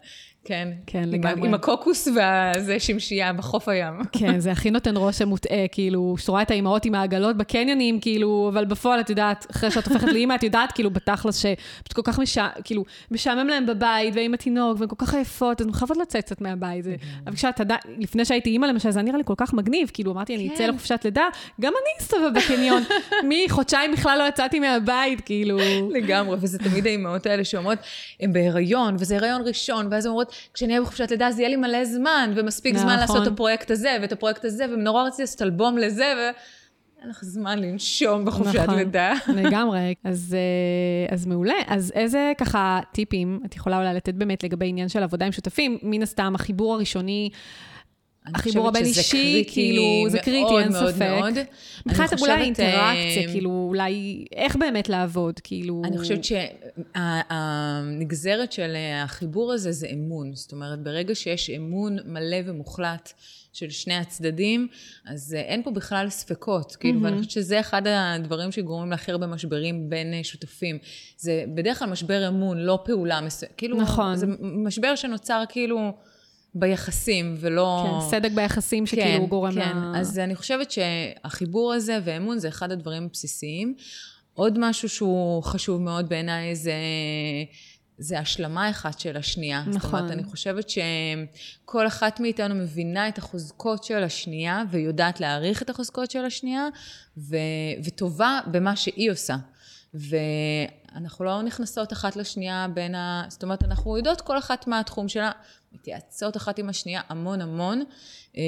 [SPEAKER 2] כן.
[SPEAKER 1] כן, לגמרי.
[SPEAKER 2] עם הקוקוס והזה שמשייה בחוף הים.
[SPEAKER 1] כן, זה הכי נותן רושם מוטעה, כאילו, שאת רואה את האימהות עם העגלות בקניונים, כאילו, אבל בפועל, את יודעת, אחרי שאת הופכת *laughs* לאימא, את יודעת, כאילו, בתכלס, שפשוט כל כך משע... כאילו, משעמם להם בבית, ועם התינוק, והן כל כך עייפות, אז הן חייבות לצאת קצת מהבית. זה- אבל כשאת עדיין, לפני שהייתי אימא, למשל, זה נראה לי כל כך מגניב, כאילו, אמרתי, אני אצא
[SPEAKER 2] כן.
[SPEAKER 1] לחופשת לידה, גם אני אסתובב בקניון. *laughs* מחודשיים בכלל לא יצאתי מהבית, כאילו...
[SPEAKER 2] לגמרי, וזה תמיד האימהות האלה שאומרות, הן בהיריון, וזה הריון ראשון, ואז הן אומרות, כשאני אהיה בחופשת לידה, אז יהיה לי מלא זמן, ומספיק זמן
[SPEAKER 1] נכון.
[SPEAKER 2] לעשות את הפרויקט הזה, ואת הפרויקט הזה, ונורא רציתי לעשות אלבום לזה, ואין לך זמן לנשום בחופשת
[SPEAKER 1] נכון.
[SPEAKER 2] לידה. *laughs*
[SPEAKER 1] לגמרי. אז, אה, אז מעולה. אז איזה ככה טיפים את יכולה אולי לתת באמת לגבי עניין של עבודה עם שותפים? מן הסתם, החיבור הראשוני, החיבור הבין-אישי,
[SPEAKER 2] קריטי
[SPEAKER 1] כאילו, זה קריטי,
[SPEAKER 2] מאוד,
[SPEAKER 1] אין
[SPEAKER 2] מאוד,
[SPEAKER 1] ספק.
[SPEAKER 2] מאוד.
[SPEAKER 1] מבחינת
[SPEAKER 2] אני
[SPEAKER 1] אולי
[SPEAKER 2] חושבת,
[SPEAKER 1] האינטראקציה,
[SPEAKER 2] אה,
[SPEAKER 1] כאילו, אולי, איך באמת לעבוד, כאילו...
[SPEAKER 2] אני חושבת שהנגזרת של החיבור הזה זה אמון. זאת אומרת, ברגע שיש אמון מלא ומוחלט של שני הצדדים, אז אה, אין פה בכלל ספקות. כאילו,
[SPEAKER 1] מהמם.
[SPEAKER 2] ואני חושבת שזה אחד הדברים שגורמים להכי הרבה משברים בין אה, שותפים. זה בדרך כלל משבר אמון, לא פעולה מסוימת. כאילו,
[SPEAKER 1] נכון.
[SPEAKER 2] זה משבר שנוצר כאילו ביחסים, ולא...
[SPEAKER 1] כן, סדק ביחסים שכאילו גורם
[SPEAKER 2] כן.
[SPEAKER 1] ל...
[SPEAKER 2] אז אני חושבת שהחיבור הזה ואמון זה אחד הדברים הבסיסיים. עוד משהו שהוא חשוב מאוד בעיניי זה, זה השלמה אחת של השנייה. זאת
[SPEAKER 1] נכון.
[SPEAKER 2] אומרת, אני חושבת שכל אחת מאיתנו מבינה את החוזקות של השנייה ויודעת להעריך את החוזקות של השנייה ו, וטובה במה שהיא עושה. ואנחנו לא נכנסות אחת לשנייה בין ה... זאת אומרת, אנחנו יודעות כל אחת מה התחום שלה, מתייעצות אחת עם השנייה המון המון, אה,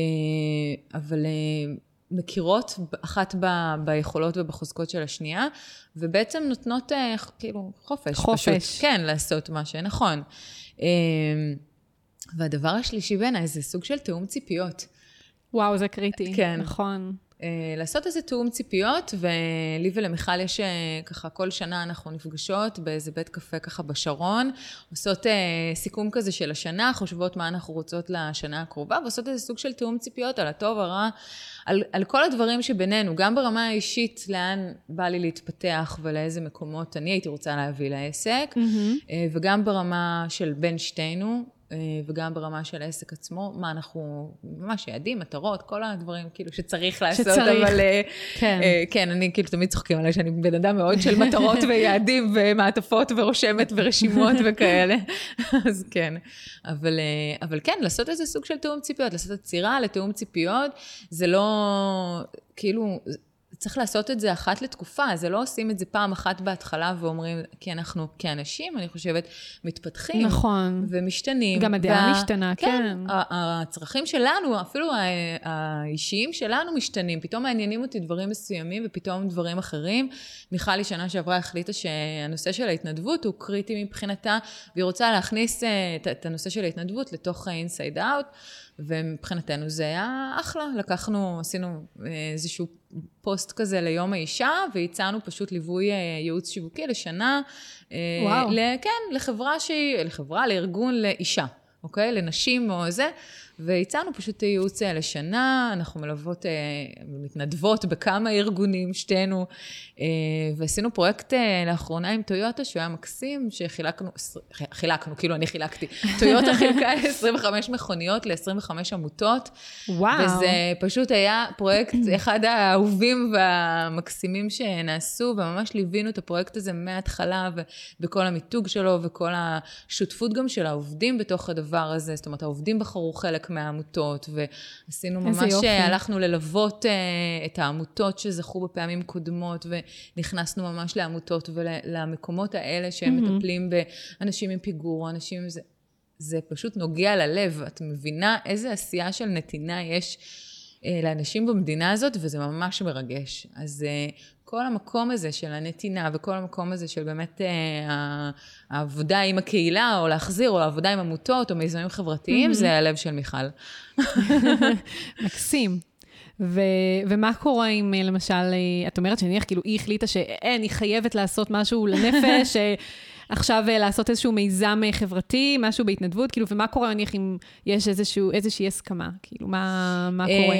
[SPEAKER 2] אבל אה, מכירות אחת ב- ביכולות ובחוזקות של השנייה, ובעצם נותנות אה, כאילו חופש.
[SPEAKER 1] חופש.
[SPEAKER 2] פשוט, כן, לעשות מה שנכון. והדבר השלישי בעיניי זה סוג של תיאום ציפיות.
[SPEAKER 1] וואו, זה קריטי.
[SPEAKER 2] כן.
[SPEAKER 1] נכון.
[SPEAKER 2] אה, לעשות איזה תיאום ציפיות, ולי ולמיכל יש אה, ככה, כל שנה אנחנו נפגשות באיזה בית קפה ככה בשרון, עושות אה, סיכום כזה של השנה, חושבות מה אנחנו רוצות לשנה הקרובה, ועושות איזה סוג של תיאום ציפיות על הטוב, הרע, על, על כל הדברים שבינינו, גם ברמה האישית, לאן בא לי להתפתח ולאיזה מקומות אני הייתי רוצה להביא לעסק. אה, וגם ברמה של בין שתינו, וגם ברמה של העסק עצמו, מה אנחנו, ממש יעדים, מטרות, כל הדברים כאילו שצריך לעשות,
[SPEAKER 1] שצריך.
[SPEAKER 2] אבל... אה,
[SPEAKER 1] כן.
[SPEAKER 2] אה, כן, אני כאילו תמיד צוחקים עליי שאני בן אדם מאוד של מטרות *laughs* ויעדים ומעטפות ורושמת ורשימות *laughs* וכאלה, אז כן. אבל, אה, אבל כן, לעשות איזה סוג של תיאום ציפיות, לעשות עצירה לתיאום ציפיות, זה לא, כאילו, צריך לעשות את זה אחת לתקופה, זה לא עושים את זה פעם אחת בהתחלה ואומרים, כי אנחנו כאנשים, אני חושבת, מתפתחים.
[SPEAKER 1] נכון.
[SPEAKER 2] ומשתנים.
[SPEAKER 1] גם הדעה
[SPEAKER 2] וה-
[SPEAKER 1] משתנה, כן.
[SPEAKER 2] ה- הצרכים שלנו, אפילו האישיים שלנו משתנים. פתאום מעניינים אותי דברים מסוימים ופתאום דברים אחרים. מיכל היא שנה שעברה החליטה שהנושא של ההתנדבות הוא קריטי מבחינתה, והיא רוצה להכניס אה, את הנושא של ההתנדבות לתוך ה-inside out. ומבחינתנו זה היה אחלה, לקחנו, עשינו אה, איזשהו פוסט כזה ליום האישה, והצענו פשוט ליווי אה, ייעוץ שיווקי לשנה. אה,
[SPEAKER 1] וואו.
[SPEAKER 2] ל, כן, לחברה שהיא, לחברה, לארגון, לאישה, אוקיי? לנשים או זה. והצענו פשוט ייעוץ אה, לשנה, אנחנו מלוות, אה, מתנדבות בכמה ארגונים, שתינו, אה, ועשינו פרויקט אה, לאחרונה עם טויוטה, שהוא היה מקסים, שחילקנו, חילקנו, כאילו אני חילקתי. *laughs* טויוטה חילקה 25 מכוניות ל-25 עמותות.
[SPEAKER 1] וואו.
[SPEAKER 2] וזה פשוט היה פרויקט, *clears throat* אחד האהובים והמקסימים שנעשו, וממש ליווינו את הפרויקט הזה מההתחלה, ובכל המיתוג שלו, וכל השותפות גם של העובדים בתוך הדבר הזה. זאת אומרת, העובדים בחרו חלק מהעמותות, ועשינו ממש. הלכנו ללוות אה, את העמותות שזכו בפעמים קודמות, ונכנסנו ממש לעמותות ולמקומות האלה שהם
[SPEAKER 1] מהמם.
[SPEAKER 2] מטפלים באנשים עם פיגור, אנשים עם זה. זה פשוט נוגע ללב. את מבינה איזה עשייה של נתינה יש אה, לאנשים במדינה הזאת, וזה ממש מרגש. אז אה, כל המקום הזה של הנתינה, וכל המקום הזה של באמת אה, העבודה עם הקהילה, או להחזיר, או העבודה עם עמותות, או מיזמים חברתיים,
[SPEAKER 1] מהמם.
[SPEAKER 2] זה הלב של מיכל. *laughs*
[SPEAKER 1] מקסים. ו- ומה קורה אם אה, למשל, אה, את אומרת שנניח כאילו היא החליטה שאין, היא חייבת לעשות משהו לנפש, *laughs* אה, עכשיו לעשות איזשהו מיזם חברתי, משהו בהתנדבות, כאילו, ומה קורה נניח אם יש איזשהו, איזושהי הסכמה? כאילו, מה, מה קורה?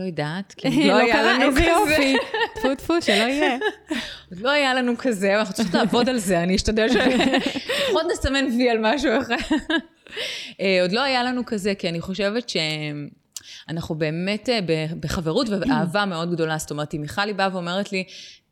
[SPEAKER 2] לא יודעת, *laughs* כי לא, לא היה לנו כזה.
[SPEAKER 1] טפו טפו, שלא יהיה. *laughs*
[SPEAKER 2] עוד לא היה לנו כזה, אנחנו צריכים לעבוד על זה, אני אשתדל ש... *laughs* לפחות נסמן וי על משהו אחר. עוד לא היה לנו כזה, כי אני חושבת ש... אנחנו באמת אה, בחברות ואהבה מאוד גדולה. זאת אומרת, אם מיכלי באה ואומרת לי,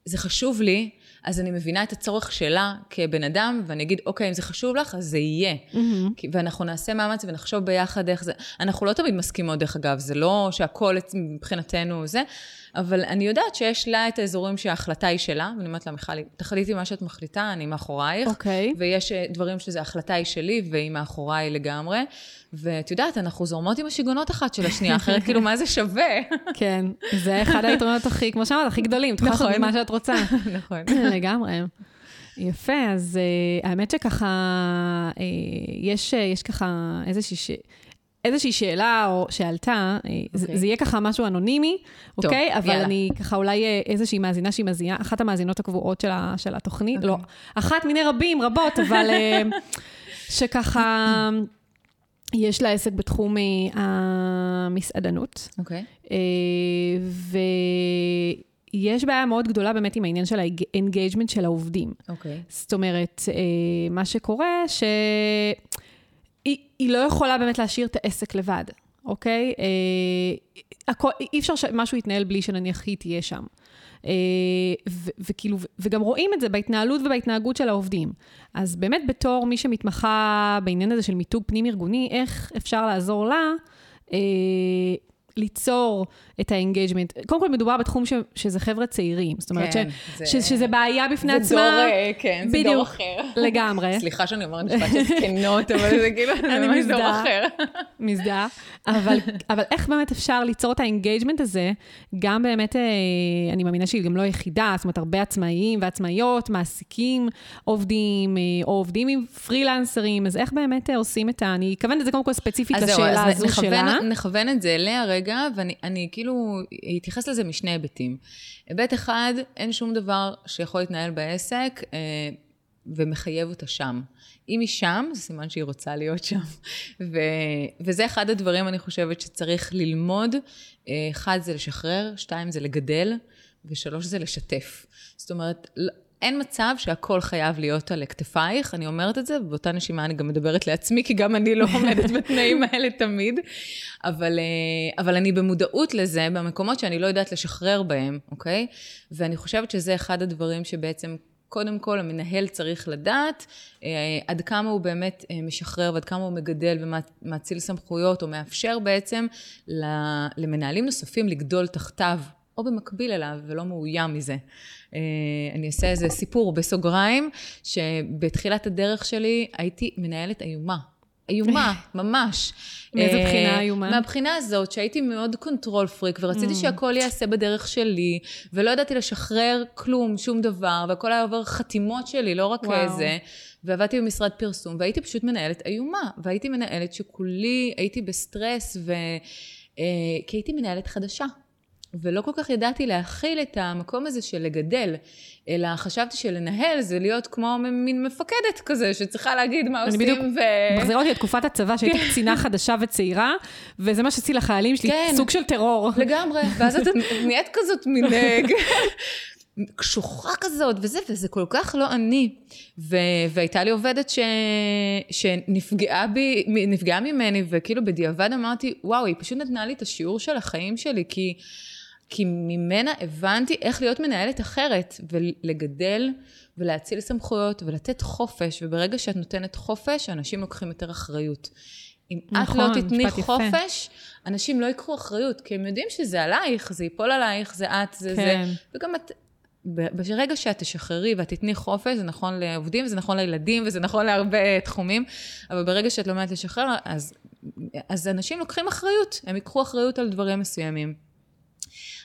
[SPEAKER 2] זה חשוב לי, אז אני מבינה את הצורך שלה כבן אדם, ואני אגיד, אוקיי, אם זה חשוב לך, אז זה יהיה. Mm-hmm. ואנחנו נעשה מאמץ ונחשוב ביחד איך זה. אנחנו לא תמיד מסכימות, דרך אגב, זה לא שהכל מבחינתנו זה, אבל אני יודעת שיש לה את האזורים שההחלטה היא שלה, ואני אומרת לה, מיכלי, תחליטי מה שאת מחליטה, אני מאחורייך.
[SPEAKER 1] אוקיי. Okay.
[SPEAKER 2] ויש אה, דברים שזה החלטה היא שלי, והיא מאחוריי לגמרי. ואת יודעת, אנחנו זורמות עם השיגעונות אחת של השנייה, אחרת כאילו, מה זה שווה? *laughs*
[SPEAKER 1] כן, זה אחד היתרונות הכי, כמו שאמרת, הכי גדולים. את יכולה לעשות נכון. מה שאת רוצה. *laughs*
[SPEAKER 2] נכון. *coughs*
[SPEAKER 1] לגמרי. יפה, אז uh, האמת שככה, uh, יש, uh, יש ככה איזושהי. איזושהי שאלה או שעלתה, okay. זה, אוקיי. זה יהיה ככה משהו אנונימי, אוקיי? Okay? אבל יאללה. אני ככה אולי איזושהי מאזינה שהיא מאזינה, אחת המאזינות הקבועות של, ה, של התוכנית, okay. לא, אוקיי. אחת מיני רבים, רבות, אבל *laughs* שככה... יש לה עסק בתחום אה, המסעדנות.
[SPEAKER 2] אוקיי. Okay.
[SPEAKER 1] אה, ויש בעיה מאוד גדולה באמת עם העניין של ה engagement של העובדים.
[SPEAKER 2] אוקיי. Okay.
[SPEAKER 1] זאת אומרת, אה, מה שקורה, שהיא לא יכולה באמת להשאיר את העסק לבד, אוקיי? אי אפשר שמשהו יתנהל בלי שנניח היא תהיה שם. אה, וכאילו, וגם רואים את זה בהתנהלות ובהתנהגות של העובדים. אז באמת בתור מי שמתמחה בעניין הזה של מיתוג פנים-ארגוני, איך אפשר לעזור לה אה, ליצור את ה engagement. קודם כל, מדובר בתחום ש, שזה חבר'ה צעירים. זאת אומרת כן, ש, זה... ש, שזה בעיה בפני
[SPEAKER 2] זה
[SPEAKER 1] עצמה.
[SPEAKER 2] דור, אה, כן, בדיוק, זה דור אחר.
[SPEAKER 1] לגמרי.
[SPEAKER 2] סליחה שאני אומרת משפט של זקנות, אבל זה כאילו, *laughs* זה ממש דור אחר.
[SPEAKER 1] מזדהה. אבל, אבל איך באמת אפשר ליצור את ה engagement הזה, גם באמת, אה, אני מאמינה שהיא גם לא יחידה, זאת אומרת, הרבה עצמאים ועצמאיות, מעסיקים עובדים, אה, או עובדים עם פרילנסרים, אז איך באמת עושים את ה... אני אכוון את זה קודם כל ספציפית לשאלה הזו שלה.
[SPEAKER 2] אז נכוון את זה אליה רגע, ואני כאילו... התייחס לזה משני היבטים. היבט אחד, אין שום דבר שיכול להתנהל בעסק אה, ומחייב אותה שם. אם היא שם, זה סימן שהיא רוצה להיות שם. ו, וזה אחד הדברים, אני חושבת, שצריך ללמוד. אה, אחד זה לשחרר, שתיים זה לגדל, ושלוש זה לשתף. זאת אומרת, אין מצב שהכל חייב להיות על כתפייך, אני אומרת את זה, ובאותה נשימה אני גם מדברת לעצמי, כי גם אני לא *laughs* עומדת בתנאים האלה תמיד. אבל, אה, אבל אני במודעות לזה במקומות שאני לא יודעת לשחרר בהם, אוקיי? ואני חושבת שזה אחד הדברים שבעצם קודם כל המנהל צריך לדעת אה, עד כמה הוא באמת אה, משחרר ועד כמה הוא מגדל ומאציל סמכויות, או מאפשר בעצם למנהלים נוספים לגדול תחתיו, או במקביל אליו, ולא מאוים מזה. אה, אני אעשה איזה סיפור בסוגריים, שבתחילת הדרך שלי הייתי מנהלת איומה. איומה, *laughs* ממש.
[SPEAKER 1] מאיזה אה, בחינה איומה?
[SPEAKER 2] מהבחינה הזאת, שהייתי מאוד control freak, ורציתי mm. שהכל ייעשה בדרך שלי, ולא ידעתי לשחרר כלום, שום דבר, והכל היה עובר חתימות שלי, לא רק איזה. ועבדתי במשרד פרסום, והייתי פשוט מנהלת איומה, והייתי מנהלת שכולה, הייתי בסטרס, ו... אה, כי הייתי מנהלת חדשה. ולא כל כך ידעתי להכיל את המקום הזה של לגדל, אלא חשבתי שלנהל זה להיות כמו מין מפקדת כזה, שצריכה להגיד מה עושים. אני בדיוק
[SPEAKER 1] ו... מחזירה אותי לתקופת הצבא, שהייתי כן. קצינה חדשה וצעירה, וזה מה שעשיתי לחיילים שלי, כן, סוג של טרור.
[SPEAKER 2] לגמרי, ואז את *laughs* נהיית כזאת מין אה, קשוחה כזאת, וזה, וזה כל כך לא אני. ו, והייתה לי עובדת ש, שנפגעה בי, נפגעה ממני, וכאילו בדיעבד אמרתי, וואו, היא פשוט נתנה לי את השיעור של החיים שלי, כי... כי ממנה הבנתי איך להיות מנהלת אחרת, ולגדל ולהציל סמכויות ולתת חופש, וברגע שאת נותנת חופש, אנשים לוקחים יותר אחריות. אם נכון, את לא תתני חופש, יפה. אנשים לא ייקחו אחריות, כי הם יודעים שזה עלייך, זה ייפול עלייך, זה את, זה כן. זה. וגם את, ברגע שאת תשחררי ואת תתני חופש, זה נכון לעובדים, זה נכון לילדים, וזה נכון להרבה תחומים, אבל ברגע שאת לומדת לשחרר, אז, אז אנשים לוקחים אחריות, הם ייקחו אחריות על דברים מסוימים.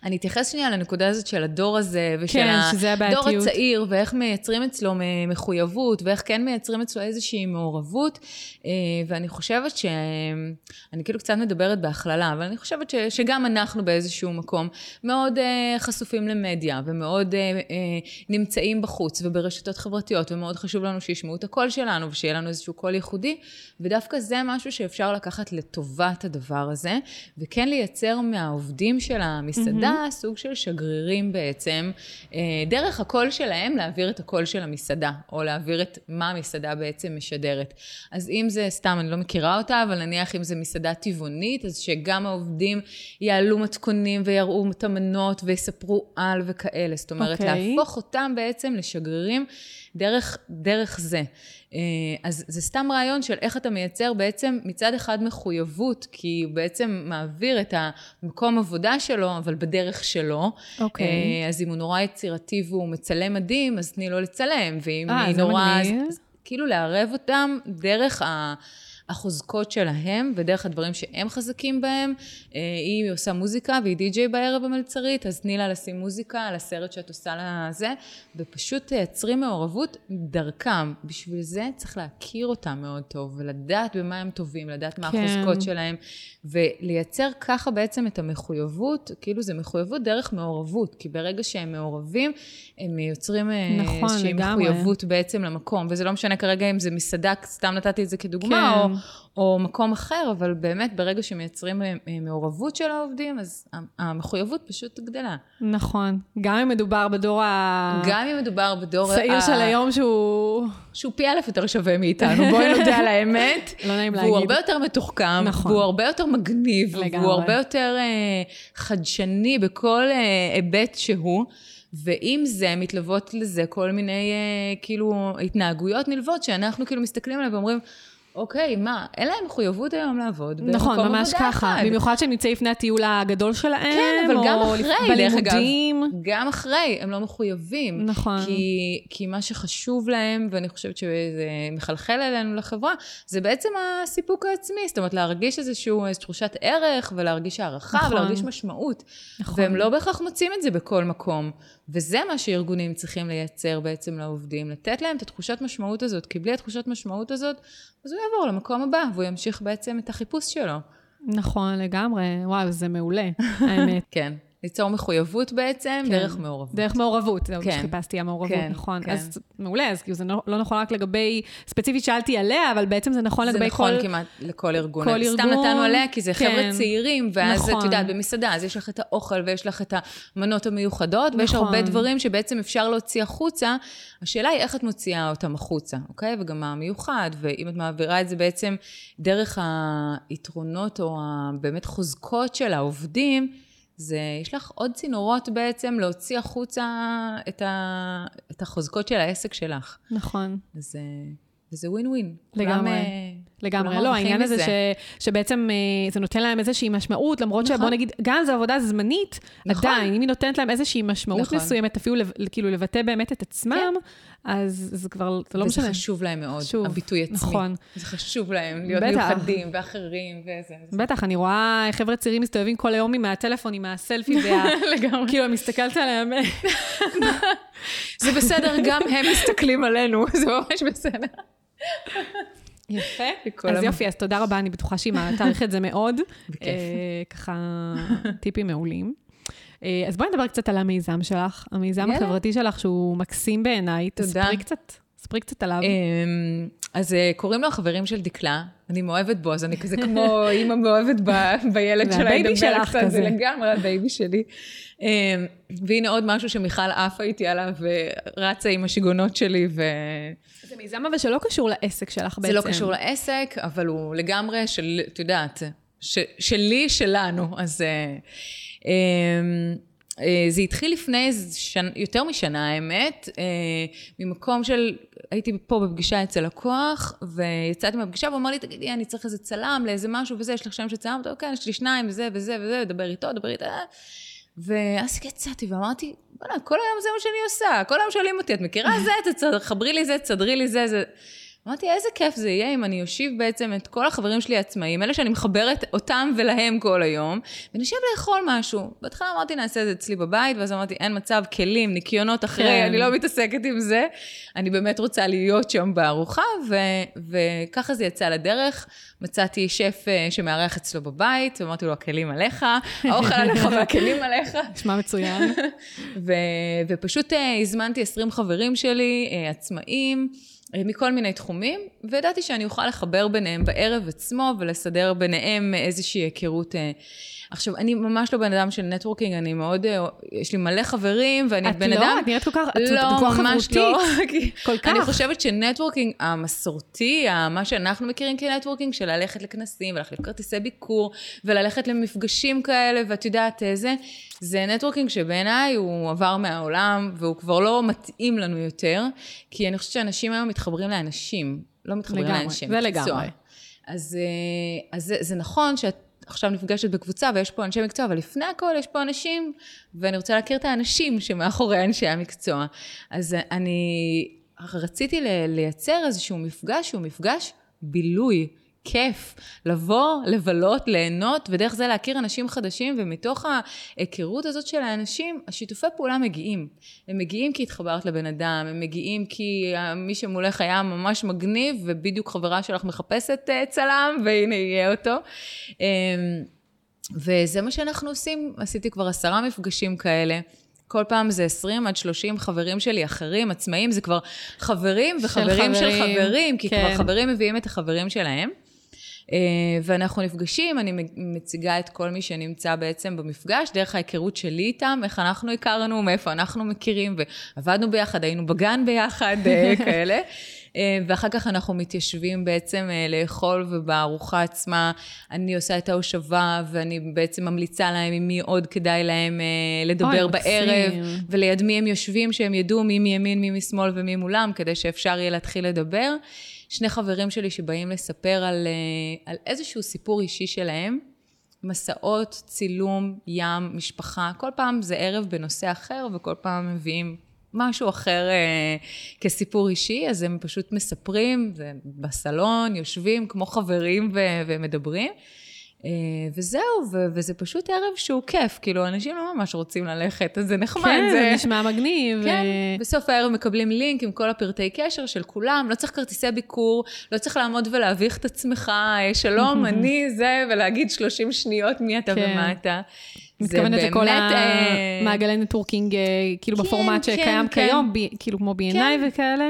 [SPEAKER 2] אני אתייחס שנייה לנקודה הזאת של הדור הזה, ושל
[SPEAKER 1] כן,
[SPEAKER 2] הדור. הצעיר, ואיך מייצרים אצלו מחויבות, ואיך כן מייצרים אצלו איזושהי מעורבות. אה, ואני חושבת ש... אני כאילו קצת מדברת בהכללה, אבל אני חושבת ש... שגם אנחנו באיזשהו מקום מאוד uh, חשופים למדיה, ומאוד uh, נמצאים בחוץ וברשתות חברתיות, ומאוד חשוב לנו שישמעו את הקול שלנו, ושיהיה לנו איזשהו קול ייחודי, ודווקא זה משהו שאפשר לקחת לטובת הדבר הזה, וכן לייצר מהעובדים של המסעדה. סוג של שגרירים בעצם, uh, דרך הקול שלהם להעביר את הקול של המסעדה, או להעביר את מה המסעדה בעצם משדרת. אז אם זה, סתם, אני לא מכירה אותה, אבל נניח אם זה מסעדה טבעונית, אז שגם העובדים יעלו מתכונים ויראו את המנות ויספרו על וכאלה. זאת אומרת, okay.
[SPEAKER 1] אוקיי.
[SPEAKER 2] להפוך אותם בעצם לשגרירים דרך, דרך זה. אה, אז זה סתם רעיון של איך אתה מייצר בעצם מצד אחד מחויבות, כי הוא בעצם מעביר את המקום עבודה שלו, אבל בדרך שלו.
[SPEAKER 1] אוקיי.
[SPEAKER 2] Okay. אז אם הוא נורא יצירתי והוא מצלם מדהים, אז תני לו לצלם. ואם
[SPEAKER 1] אה,
[SPEAKER 2] היא
[SPEAKER 1] זה
[SPEAKER 2] נורא...
[SPEAKER 1] מגניב.
[SPEAKER 2] אז, כאילו לערב אותם דרך ה... החוזקות שלהם ודרך הדברים שהם חזקים בהם. אה, היא עושה מוזיקה והיא די-ג'יי בערב המלצרית, אז תני לה לשים מוזיקה על הסרט שאת עושה לזה, ופשוט תייצרי מעורבות דרכם. בשביל זה צריך להכיר אותם מאוד טוב, ולדעת במה הם טובים, לדעת מה
[SPEAKER 1] כן.
[SPEAKER 2] החוזקות שלהם, ולייצר ככה בעצם את המחויבות, כאילו זה מחויבות דרך מעורבות, כי ברגע שהם מעורבים, הם יוצרים אה,
[SPEAKER 1] נכון,
[SPEAKER 2] איזושהי. מחויבות בעצם למקום, וזה לא משנה כרגע אם זה מסעדה, סתם נתתי את זה כדוגמה,
[SPEAKER 1] כן.
[SPEAKER 2] או, או מקום אחר, אבל באמת ברגע שמייצרים אה, מעורבות של העובדים, אז המחויבות פשוט גדלה.
[SPEAKER 1] נכון. גם אם מדובר בדור
[SPEAKER 2] גם אם מדובר בדור... ה-
[SPEAKER 1] של היום שהוא...
[SPEAKER 2] שהוא פי אלף יותר שווה מאיתנו, בואי נודה על האמת. *laughs*
[SPEAKER 1] לא נעים
[SPEAKER 2] והוא
[SPEAKER 1] להגיד.
[SPEAKER 2] הרבה יותר מתוחכם,
[SPEAKER 1] נכון.
[SPEAKER 2] והוא הרבה יותר מגניב,
[SPEAKER 1] לגמרי.
[SPEAKER 2] והוא הרבה יותר אה, חדשני בכל אה, היבט שהוא. ועם זה מתלוות לזה כל מיני אה, כאילו התנהגויות נלוות שאנחנו כאילו מסתכלים עליהן ואומרים, אוקיי, מה, אין להם מחויבות היום לעבוד
[SPEAKER 1] נכון, ממש ככה.
[SPEAKER 2] אחד.
[SPEAKER 1] במיוחד שהם נמצאים לפני הטיול הגדול שלהם,
[SPEAKER 2] כן, אבל גם
[SPEAKER 1] או
[SPEAKER 2] אחרי,
[SPEAKER 1] לפ-
[SPEAKER 2] דרך אגב.
[SPEAKER 1] בלימודים.
[SPEAKER 2] גם אחרי, הם לא מחויבים.
[SPEAKER 1] נכון.
[SPEAKER 2] כי, כי מה שחשוב להם, ואני חושבת שזה מחלחל אלינו לחברה, זה בעצם הסיפוק העצמי. זאת אומרת, להרגיש איזשהו, איזו תחושת ערך, ולהרגיש הערכה,
[SPEAKER 1] נכון.
[SPEAKER 2] ולהרגיש משמעות.
[SPEAKER 1] נכון.
[SPEAKER 2] והם לא בהכרח מוצאים את זה בכל מקום. וזה מה שארגונים צריכים לייצר בעצם לעובדים, לתת להם את התחושת משמעות הזאת, כי בלי התחושת משמעות הזאת, אז הוא יעבור למקום הבא, והוא ימשיך בעצם את החיפוש שלו.
[SPEAKER 1] נכון, לגמרי. וואו, זה מעולה, *laughs* האמת.
[SPEAKER 2] כן. ליצור מחויבות בעצם,
[SPEAKER 1] כן.
[SPEAKER 2] דרך מעורבות.
[SPEAKER 1] דרך מעורבות, זה מה
[SPEAKER 2] כן.
[SPEAKER 1] שחיפשתי, המעורבות,
[SPEAKER 2] כן,
[SPEAKER 1] נכון.
[SPEAKER 2] כן.
[SPEAKER 1] אז מעולה, אז כאילו זה לא לא נכון רק לגבי, ספציפית שאלתי עליה, אבל בעצם זה נכון
[SPEAKER 2] זה
[SPEAKER 1] לגבי
[SPEAKER 2] נכון
[SPEAKER 1] כל...
[SPEAKER 2] כמעט לכל ארגון.
[SPEAKER 1] כל
[SPEAKER 2] סתם
[SPEAKER 1] ארגון,
[SPEAKER 2] נתנו עליה, כי זה
[SPEAKER 1] כן.
[SPEAKER 2] חבר'ה צעירים, ואז
[SPEAKER 1] נכון.
[SPEAKER 2] את יודעת, במסעדה, אז יש לך את האוכל, ויש לך את המנות המיוחדות, ויש
[SPEAKER 1] נכון.
[SPEAKER 2] הרבה דברים שבעצם אפשר להוציא החוצה. השאלה היא איך את מוציאה אותם החוצה, אוקיי? וגם מה המיוחד, ואם את מעבירה את זה בעצם דרך היתרונות או באמת חוזקות של העובדים, זה, יש לך עוד צינורות בעצם להוציא החוצה את, ה, את החוזקות של העסק שלך.
[SPEAKER 1] נכון.
[SPEAKER 2] אז, אה, וזה ווין ווין.
[SPEAKER 1] לגמרי.
[SPEAKER 2] כולם, אה,
[SPEAKER 1] לגמרי, לא, העניין הזה. ש, שבעצם אה, זה נותן להם איזושהי משמעות, למרות
[SPEAKER 2] נכון.
[SPEAKER 1] שבוא נגיד, גם זו עבודה זמנית,
[SPEAKER 2] נכון.
[SPEAKER 1] עדיין, אם היא נותנת להם איזושהי משמעות
[SPEAKER 2] נכון.
[SPEAKER 1] מסוימת, אפילו לב- כאילו לבטא באמת את עצמם, אז זה כבר, זה לא משנה.
[SPEAKER 2] וזה חשוב להם מאוד,
[SPEAKER 1] שוב,
[SPEAKER 2] הביטוי עצמי.
[SPEAKER 1] נכון.
[SPEAKER 2] זה חשוב להם, להיות
[SPEAKER 1] בטח.
[SPEAKER 2] מיוחדים ואחרים וזה.
[SPEAKER 1] בטח, אני רואה חבר'ה צעירים מסתובבים כל היום עם הטלפון, עם הסלפי, וה... *laughs*
[SPEAKER 2] לגמרי.
[SPEAKER 1] כאילו, מסתכלת עליהם,
[SPEAKER 2] זה בסדר, גם הם מסתכלים עלינו, *laughs* זה ממש בסדר.
[SPEAKER 1] יפה. אז יופי, אז תודה רבה, אני בטוחה שהיא תעריך את זה מאוד. אה, ככה, טיפים מעולים. אה, אז בואי נדבר קצת על המיזם שלך, המיזם. החברתי שלך, שהוא מקסים בעיניי.
[SPEAKER 2] תודה.
[SPEAKER 1] תספרי קצת, ספרי קצת עליו.
[SPEAKER 2] אמ, אז אה, קוראים לו החברים של דקלה, אני מאוהבת בו, אז אני כזה כמו *laughs* אימא מאוהבת בילד שלה,
[SPEAKER 1] הבייבי
[SPEAKER 2] ידבר
[SPEAKER 1] שלך
[SPEAKER 2] קצת,
[SPEAKER 1] כזה.
[SPEAKER 2] זה לגמרי הבייבי שלי. אמ, והנה עוד משהו שמיכל עפה איתי עליו, ורצה עם השיגעונות שלי, ו...
[SPEAKER 1] זה מיזם אבל שלא קשור לעסק שלך בעצם.
[SPEAKER 2] זה לא קשור לעסק, אבל הוא לגמרי של, את יודעת, ש, שלי, שלנו. אז אה, אה, אה, זה התחיל לפני שנ, יותר משנה, האמת, אה, ממקום של, הייתי פה בפגישה אצל לקוח, ויצאתי מהפגישה, והוא אמר לי, תגידי, אני צריך איזה צלם לאיזה משהו וזה, יש לך שם שצלמת? אוקיי, יש לי שניים, וזה וזה וזה, דבר איתו, דבר איתו. ואז יצאתי ואמרתי, בוא'נה, כל היום זה מה שאני עושה, כל היום שואלים אותי, את מכירה זה, תחברי לי זה, תסדרי לי זה, זה. אמרתי, איזה כיף זה יהיה אם אני אושיב בעצם את כל החברים שלי העצמאים, אלה שאני מחברת אותם ולהם כל היום, ונשב לאכול משהו. בהתחלה אמרתי, נעשה את זה אצלי בבית, ואז אמרתי, אין מצב, כלים, ניקיונות אחרי, כן. אני לא מתעסקת עם זה. אני באמת רוצה להיות שם בארוחה, ו- וככה זה יצא לדרך. מצאתי שף אה, שמארח אצלו בבית, ואמרתי לו, הכלים עליך, האוכל עליך והכלים עליך. *laughs*
[SPEAKER 1] נשמע מצוין. *laughs*
[SPEAKER 2] ו- ופשוט אה, הזמנתי 20 חברים שלי, אה, עצמאים. מכל מיני תחומים, וידעתי שאני אוכל לחבר ביניהם בערב עצמו ולסדר ביניהם איזושהי היכרות עכשיו, אני ממש לא בן אדם של networking, אני מאוד, אה, יש לי מלא חברים, ואני בן
[SPEAKER 1] לא,
[SPEAKER 2] אדם...
[SPEAKER 1] את נראית כל כך,
[SPEAKER 2] לא,
[SPEAKER 1] את כל כך
[SPEAKER 2] ממש לא. *laughs*
[SPEAKER 1] כל כך.
[SPEAKER 2] אני חושבת ש networking המסורתי, מה שאנחנו מכירים כ networking, של ללכת לכנסים, ולהחליף כרטיסי ביקור, וללכת למפגשים כאלה, ואת יודעת איזה, אה, זה נטוורקינג שבעיניי הוא עבר מהעולם, והוא כבר לא מתאים לנו יותר, כי אני חושבת שאנשים היום מתחברים לאנשים, לא מתחברים
[SPEAKER 1] לגמרי,
[SPEAKER 2] לאנשים.
[SPEAKER 1] זה לגמרי.
[SPEAKER 2] אז, אה, אז זה, זה נכון שאת עכשיו נפגשת בקבוצה ויש פה אנשי מקצוע, אבל לפני הכל יש פה אנשים, ואני רוצה להכיר את האנשים שמאחורי אנשי המקצוע. אז אני רציתי לייצר איזשהו מפגש שהוא מפגש בילוי. כיף, לבוא, לבלות, ליהנות, ודרך זה להכיר אנשים חדשים, ומתוך ההיכרות הזאת של האנשים, השיתופי פעולה מגיעים. הם מגיעים כי התחברת לבן אדם, הם מגיעים כי מי שמולך היה ממש מגניב, ובדיוק חברה שלך מחפשת אה, צלם, והנה יהיה אותו. אמ, וזה מה שאנחנו עושים, עשיתי כבר עשרה מפגשים כאלה. כל פעם זה 20 עד 30 חברים שלי אחרים, עצמאים, זה כבר חברים וחברים של חברים, של חברים כי כן. כבר חברים מביאים את החברים שלהם. אה, ואנחנו נפגשים, אני מציגה את כל מי שנמצא בעצם במפגש, דרך ההיכרות שלי איתם, איך אנחנו הכרנו, מאיפה אנחנו מכירים, ועבדנו ביחד, היינו בגן ביחד, אה, *laughs* כאלה. אה, ואחר כך אנחנו מתיישבים בעצם לאכול, ובארוחה עצמה אני עושה את ההושבה, ואני בעצם ממליצה להם עם מי עוד כדאי להם לדבר אוי, בערב, מקסים. וליד מי הם יושבים, שהם ידעו מי מימין, מי משמאל ומי מולם, כדי שאפשר יהיה להתחיל לדבר. שני חברים שלי שבאים לספר על, אה, על איזשהו סיפור אישי שלהם, מסעות, צילום, ים, משפחה, כל פעם זה ערב בנושא אחר וכל פעם מביאים משהו אחר אה, כסיפור אישי, אז הם פשוט מספרים, זה בסלון, יושבים כמו חברים ו- ומדברים. אה, וזהו, ו- וזה פשוט ערב שהוא כיף, כאילו, אנשים לא ממש רוצים ללכת, אז זה נחמד.
[SPEAKER 1] כן,
[SPEAKER 2] זה
[SPEAKER 1] נשמע מגניב.
[SPEAKER 2] כן, ו... בסוף הערב מקבלים לינק עם כל הפרטי קשר של כולם, לא צריך כרטיסי ביקור, לא צריך לעמוד ולהביך את עצמך, אה, שלום, *laughs* אני זה, ולהגיד 30 שניות מי אתה כן. ומה אתה.
[SPEAKER 1] מתכוונת לכל המעגלי נטורקינג, כאילו כן, בפורמט כן, שקיים כן. כיום, כאילו כמו B&I כן. וכאלה?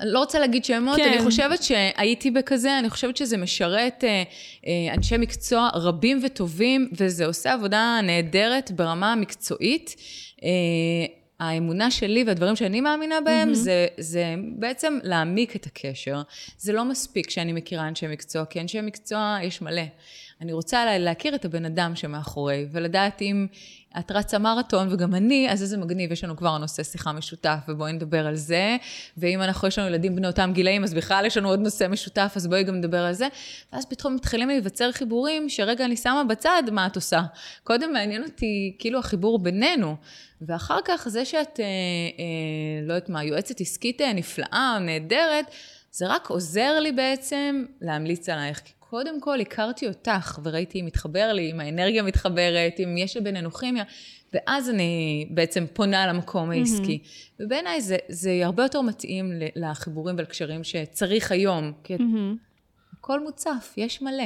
[SPEAKER 2] אני לא רוצה להגיד שמות, כן. אני חושבת שהייתי בכזה, אני חושבת שזה משרת אה, אה, אנשי מקצוע רבים וטובים, וזה עושה עבודה נהדרת ברמה המקצועית. אה, האמונה שלי והדברים שאני מאמינה בהם, mm-hmm. זה, זה בעצם להעמיק את הקשר. זה לא מספיק שאני מכירה אנשי מקצוע, כי אנשי מקצוע יש מלא. אני רוצה להכיר את הבן אדם שמאחורי, ולדעת אם את רצה מרתון וגם אני, אז איזה מגניב, יש לנו כבר נושא שיחה משותף, ובואי נדבר על זה. ואם אנחנו, יש לנו ילדים בני אותם גילאים, אז בכלל יש לנו עוד נושא משותף, אז בואי גם נדבר על זה. ואז פתאום מתחילים להיווצר חיבורים, שרגע אני שמה בצד מה את עושה. קודם מעניין אותי כאילו החיבור בינינו. ואחר כך זה שאת, אה, אה, לא יודעת מה, יועצת עסקית אה, נפלאה, נהדרת, זה רק עוזר לי בעצם להמליץ עלייך. קודם כל הכרתי אותך וראיתי אם מתחבר לי, אם האנרגיה מתחברת, אם יש בינינו כימיה, ואז אני בעצם פונה למקום העסקי. Mm-hmm. ובעיניי זה, זה הרבה יותר מתאים לחיבורים ולקשרים שצריך היום, כי mm-hmm. הכל מוצף, יש מלא.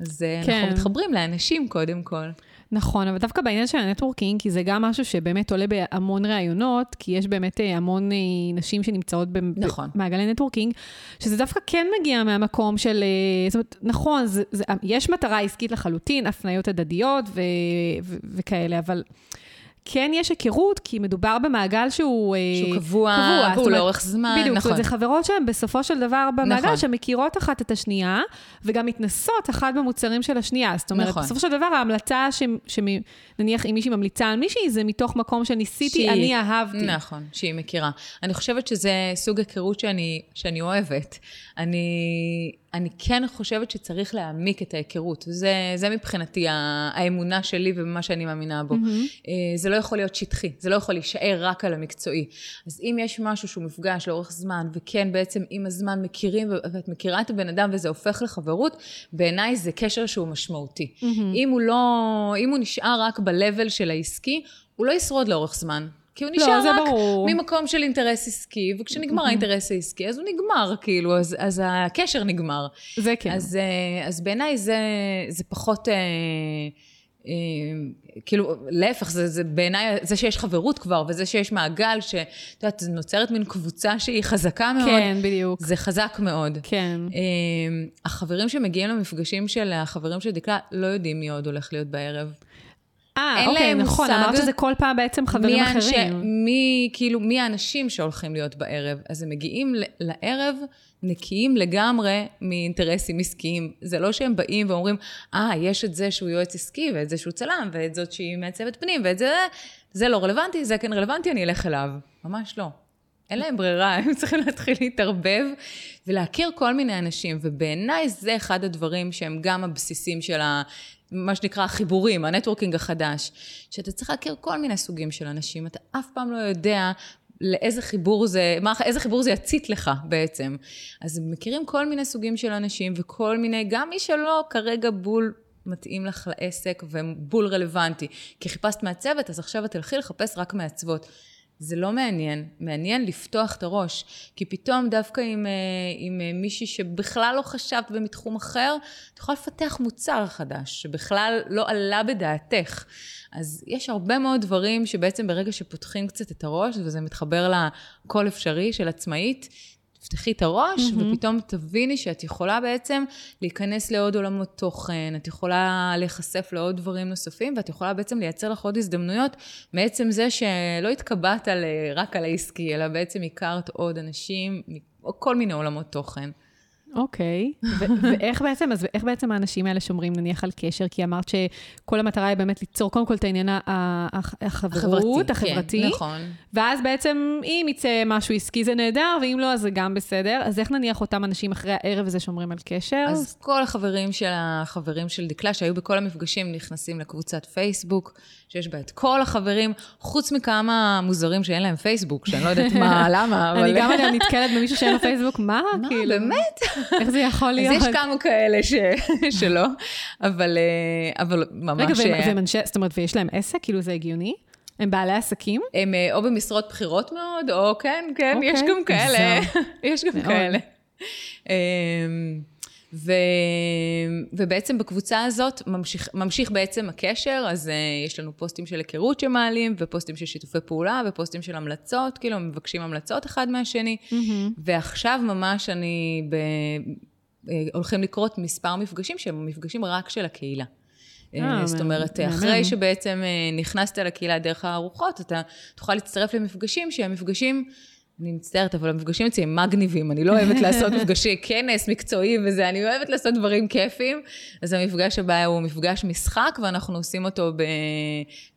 [SPEAKER 2] אז אה, כן. אנחנו מתחברים לאנשים קודם כל.
[SPEAKER 1] נכון, אבל דווקא בעניין של ה networking, כי זה גם משהו שבאמת עולה בהמון ראיונות, כי יש באמת אה, המון אה, נשים שנמצאות נכון. במעגלי networking, שזה דווקא כן מגיע מהמקום של, אה, זאת אומרת, נכון, זה, זה, יש מטרה עסקית לחלוטין, הפניות הדדיות ו, ו, וכאלה, אבל... כן יש היכרות, כי מדובר במעגל שהוא...
[SPEAKER 2] אה, שהוא קבוע, קבוע והוא לאורך זמן,
[SPEAKER 1] בדיוק,
[SPEAKER 2] נכון.
[SPEAKER 1] בדיוק, זה חברות שהן בסופו של דבר במעגל, נכון. שמכירות אחת את השנייה, וגם מתנסות אחת במוצרים של השנייה. זאת אומרת, נכון. בסופו של דבר ההמלצה, שנניח אם מישהי ממליצה על מישהי, זה מתוך מקום שניסיתי, שהיא, אני אהבתי.
[SPEAKER 2] נכון, שהיא מכירה. אני חושבת שזה סוג היכרות שאני, שאני אוהבת. אני... אני כן חושבת שצריך להעמיק את ההיכרות. זה, זה מבחינתי האמונה שלי ומה שאני מאמינה בו. Mm-hmm. זה לא יכול להיות שטחי, זה לא יכול להישאר רק על המקצועי. אז אם יש משהו שהוא מפגש לאורך זמן, וכן בעצם עם הזמן מכירים, ואת מכירה את הבן אדם וזה הופך לחברות, בעיניי זה קשר שהוא משמעותי. Mm-hmm. אם הוא לא, אם הוא נשאר רק ב-level של העסקי, הוא לא ישרוד לאורך זמן. כי הוא נשאר לא, רק ברור. ממקום של אינטרס עסקי, וכשנגמר mm-hmm. האינטרס העסקי, אז הוא נגמר, כאילו, אז, אז הקשר נגמר.
[SPEAKER 1] זה כן.
[SPEAKER 2] אז, אה, אז בעיניי זה, זה פחות... אה, אה, כאילו, להפך, זה, זה בעיניי, זה שיש חברות כבר, וזה שיש מעגל, שאת יודעת, נוצרת מין קבוצה שהיא חזקה מאוד.
[SPEAKER 1] כן, בדיוק.
[SPEAKER 2] זה חזק מאוד.
[SPEAKER 1] כן.
[SPEAKER 2] החברים שמגיעים למפגשים של החברים של דקלה, לא יודעים מי עוד הולך להיות בערב.
[SPEAKER 1] אה, אוקיי, נכון, אמרת שזה כל פעם בעצם חברים מי אחרים.
[SPEAKER 2] אנשי, מי, כאילו, מי האנשים שהולכים להיות בערב. אז הם מגיעים לערב נקיים לגמרי מאינטרסים עסקיים. זה לא שהם באים ואומרים, אה, ah, יש את זה שהוא יועץ עסקי, ואת זה שהוא צלם, ואת זאת שהיא מעצבת פנים, ואת זה, זה לא רלוונטי, זה כן רלוונטי, אני אלך אליו. ממש לא. אין להם ברירה, הם צריכים להתחיל להתערבב ולהכיר כל מיני אנשים, ובעיניי זה אחד הדברים שהם גם הבסיסים של ה... מה שנקרא החיבורים, ה networking החדש, שאתה צריך להכיר כל מיני סוגים של אנשים, אתה אף פעם לא יודע לאיזה חיבור זה, מה, איזה חיבור זה יצית לך בעצם. אז מכירים כל מיני סוגים של אנשים וכל מיני, גם מי שלא כרגע בול מתאים לך לעסק ובול רלוונטי. כי חיפשת מעצבת, אז עכשיו את תלכי לחפש רק מעצבות. זה לא מעניין, מעניין לפתוח את הראש, כי פתאום דווקא עם, אה, עם אה, מישהי שבכלל לא חשבת ומתחום אחר, את יכולה לפתח מוצר חדש, שבכלל לא עלה בדעתך. אז יש הרבה מאוד דברים שבעצם ברגע שפותחים קצת את הראש, וזה מתחבר לכל אפשרי של עצמאית, תפתחי את הראש, mm-hmm. ופתאום תביני שאת יכולה בעצם להיכנס לעוד עולמות תוכן, את יכולה להיחשף לעוד דברים נוספים, ואת יכולה בעצם לייצר לך עוד הזדמנויות, מעצם זה שלא התקבעת על, רק על העסקי, אלא בעצם הכרת עוד אנשים, כל מיני עולמות תוכן.
[SPEAKER 1] אוקיי, *laughs* ואיך בעצם, אז איך בעצם האנשים האלה שומרים נניח על קשר? כי אמרת שכל המטרה היא באמת ליצור קודם כל את העניין החברות, החברתי.
[SPEAKER 2] כן, נכון.
[SPEAKER 1] ואז בעצם אם יצא משהו עסקי זה נהדר, ואם לא אז זה גם בסדר. אז איך נניח אותם אנשים אחרי הערב הזה שומרים על קשר?
[SPEAKER 2] אז כל החברים של החברים של דקלה שהיו בכל המפגשים נכנסים לקבוצת פייסבוק. שיש בה את כל החברים, חוץ מכמה מוזרים שאין להם פייסבוק, שאני לא יודעת מה, *laughs* למה,
[SPEAKER 1] אבל... אני גם נתקלת במישהו שאין לו פייסבוק, מה? *laughs*
[SPEAKER 2] מה, כאילו? באמת?
[SPEAKER 1] איך זה יכול להיות?
[SPEAKER 2] אז יש כמה כאלה *laughs* שלא, אבל, אה, אבל ממש...
[SPEAKER 1] רגע, והם אנשי, זאת אומרת, ויש להם עסק? כאילו זה הגיוני? הם בעלי עסקים?
[SPEAKER 2] הם אה, או במשרות בכירות מאוד, או כן, כן, יש אוקיי. גם כאלה. יש גם כאלה. ו, ובעצם בקבוצה הזאת ממשיך, ממשיך בעצם הקשר, אז uh, יש לנו פוסטים של היכרות שמעלים, ופוסטים של שיתופי פעולה, ופוסטים של המלצות, כאילו מבקשים המלצות אחד מהשני, mm-hmm. ועכשיו ממש אני, ב, uh, הולכים לקרות מספר מפגשים שהם מפגשים רק של הקהילה. Uh, זאת אומרת, אחרי שבעצם נכנסת לקהילה דרך הארוחות, אתה תוכל להצטרף למפגשים שהם מפגשים... אני מצטערת, אבל המפגשים אצלי הם מגניבים, אני לא אוהבת לעשות *laughs* מפגשי כנס מקצועי וזה, אני אוהבת לעשות דברים כיפים. אז המפגש הבא הוא מפגש משחק, ואנחנו עושים אותו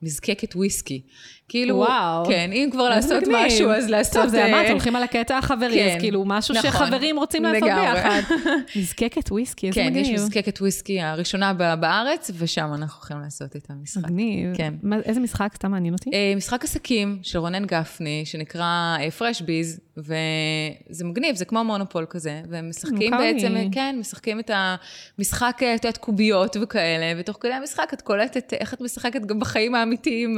[SPEAKER 2] במזקקת וויסקי. כאילו, וואו. כן, אם כבר לעשות מגניב. משהו, אז לעשות... טוב,
[SPEAKER 1] זה אמרת, הולכים על הקטע החברי, כן, אז כאילו, משהו נכון, שחברים רוצים לעשות ביחד. *laughs* מזקקת וויסקי, איזה
[SPEAKER 2] כן,
[SPEAKER 1] מגניב.
[SPEAKER 2] כן, יש מזקקת וויסקי הראשונה בארץ, ושם אנחנו הולכים לעשות את המשחק.
[SPEAKER 1] מגניב. כן. מה, איזה משחק? סתם מעניין אותי.
[SPEAKER 2] אה, משחק עסקים של רונן גפני, שנקרא פרש uh, ביז, וזה מגניב, זה כמו מונופול כזה, והם משחקים בעצם, לי. כן, משחקים את המשחק, את יודעת, קוביות וכאלה, ותוך כדי המשחק את קולטת איך את משחקת גם בחיים האמיתיים.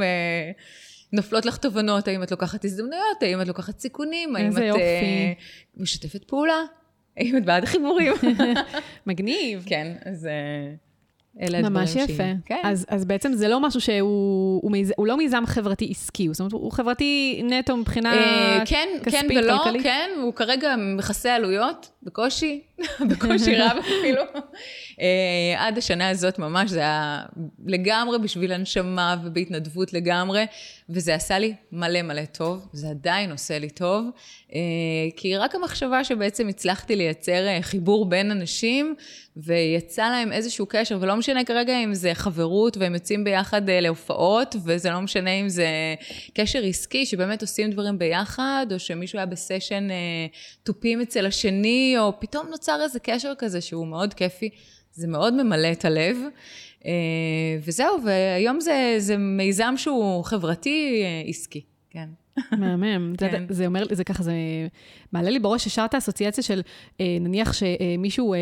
[SPEAKER 2] נופלות לך תובנות, האם את לוקחת הזדמנויות, האם את לוקחת סיכונים, האם את. Uh, משתפת פעולה, האם את בעד החיבורים. *laughs*
[SPEAKER 1] מגניב.
[SPEAKER 2] כן, אז... Uh, אלה הדברים
[SPEAKER 1] ממש יפה. כן. אז, אז בעצם זה לא משהו שהוא, הוא, מיז, הוא לא מיזם חברתי עסקי, זאת אומרת, הוא חברתי נטו מבחינה אה,
[SPEAKER 2] כן,
[SPEAKER 1] כספית,
[SPEAKER 2] כן ולא, כלכלית. כן, הוא כרגע מכסה עלויות, בקושי, *laughs* בקושי רב אפילו. אה, עד השנה הזאת ממש זה היה לגמרי בשביל הנשמה ובהתנדבות לגמרי, וזה עשה לי מלא מלא טוב, זה עדיין עושה לי טוב, אה, כי רק המחשבה שבעצם הצלחתי לייצר אה, חיבור בין אנשים, ויצא להם איזשהו קשר, ולא משנה כרגע אם זה חברות והם יוצאים ביחד להופעות, וזה לא משנה אם זה קשר עסקי, שבאמת עושים דברים ביחד, או שמישהו היה בסשן תופים אצל השני, או פתאום נוצר איזה קשר כזה שהוא מאוד כיפי. זה מאוד ממלא את הלב. אה, וזהו, והיום זה, זה מיזם שהוא חברתי אה, עסקי, כן.
[SPEAKER 1] מהמם. כן. זה, זה אומר, זה ככה, זה מעלה לי בראש ישר את האסוציאציה של אה, נניח שמישהו אה,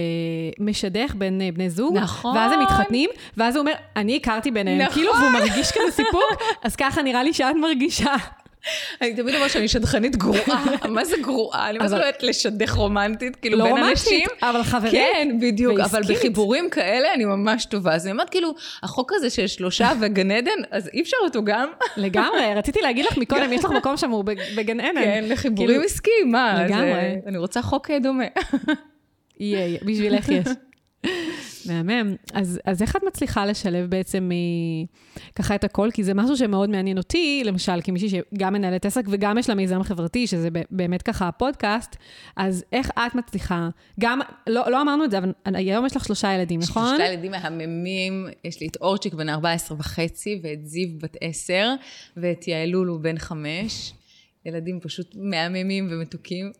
[SPEAKER 1] משדך בין אה, בני זוג,
[SPEAKER 2] נכון.
[SPEAKER 1] ואז הם מתחתנים, ואז הוא אומר, אני הכרתי ביניהם,
[SPEAKER 2] נכון.
[SPEAKER 1] כאילו, והוא מרגיש כזה סיפוק, אז ככה נראה לי שאת מרגישה.
[SPEAKER 2] אני תמיד אומרת שאני שדכנית גרועה, *laughs* מה זה גרועה? אני מה זה לא יודעת לשדך רומנטית, כאילו
[SPEAKER 1] לא
[SPEAKER 2] בין
[SPEAKER 1] רומנטית,
[SPEAKER 2] אנשים.
[SPEAKER 1] אבל חברית.
[SPEAKER 2] כן, בדיוק, אבל. בחיבורים כאלה אני ממש טובה. אז אני אומרת, כאילו, החוק הזה של שלושה *laughs* וגן עדן, אז אי אפשר אותו גם.
[SPEAKER 1] לגמרי, *laughs* רציתי להגיד לך מקודם, יש לך מקום שמור בג- בגן עדן.
[SPEAKER 2] כן, לחיבורים
[SPEAKER 1] כאילו,
[SPEAKER 2] עסקיים, מה? זה-
[SPEAKER 1] לגמרי.
[SPEAKER 2] אני רוצה חוק אה, דומה.
[SPEAKER 1] יהיה, בשבילך יש. מהמם. אז, אז איך את מצליחה לשלב בעצם אה, ככה את הכל? כי זה משהו שמאוד מעניין אותי, למשל, כמישהי שגם מנהלת עסק וגם יש לה מיזם חברתי, שזה באמת ככה הפודקאסט, אז איך את מצליחה, גם, לא, לא אמרנו את זה, אבל היום יש לך שלושה ילדים, נכון?
[SPEAKER 2] שלושה ילדים מהממים, יש לי את אורצ'יק בן 14 וחצי, ואת זיו בת 10, ואת יעלולו בן 5. ילדים פשוט מהממים ומתוקים.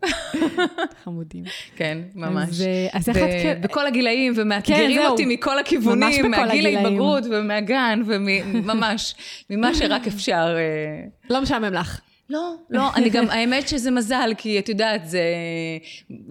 [SPEAKER 1] חמודים.
[SPEAKER 2] כן, ממש.
[SPEAKER 1] אז, אז איך
[SPEAKER 2] ו-
[SPEAKER 1] את... כן-
[SPEAKER 2] בכל הגילאים,
[SPEAKER 1] כן,
[SPEAKER 2] ומאתגרים
[SPEAKER 1] זהו.
[SPEAKER 2] אותי מכל הכיוונים, מהגיל. ההתבגרות ומהגן, וממש, ממה שרק אפשר. אה,
[SPEAKER 1] לא משעמם לך.
[SPEAKER 2] לא, לא, אני גם, האמת שזה מזל, כי את יודעת, זה...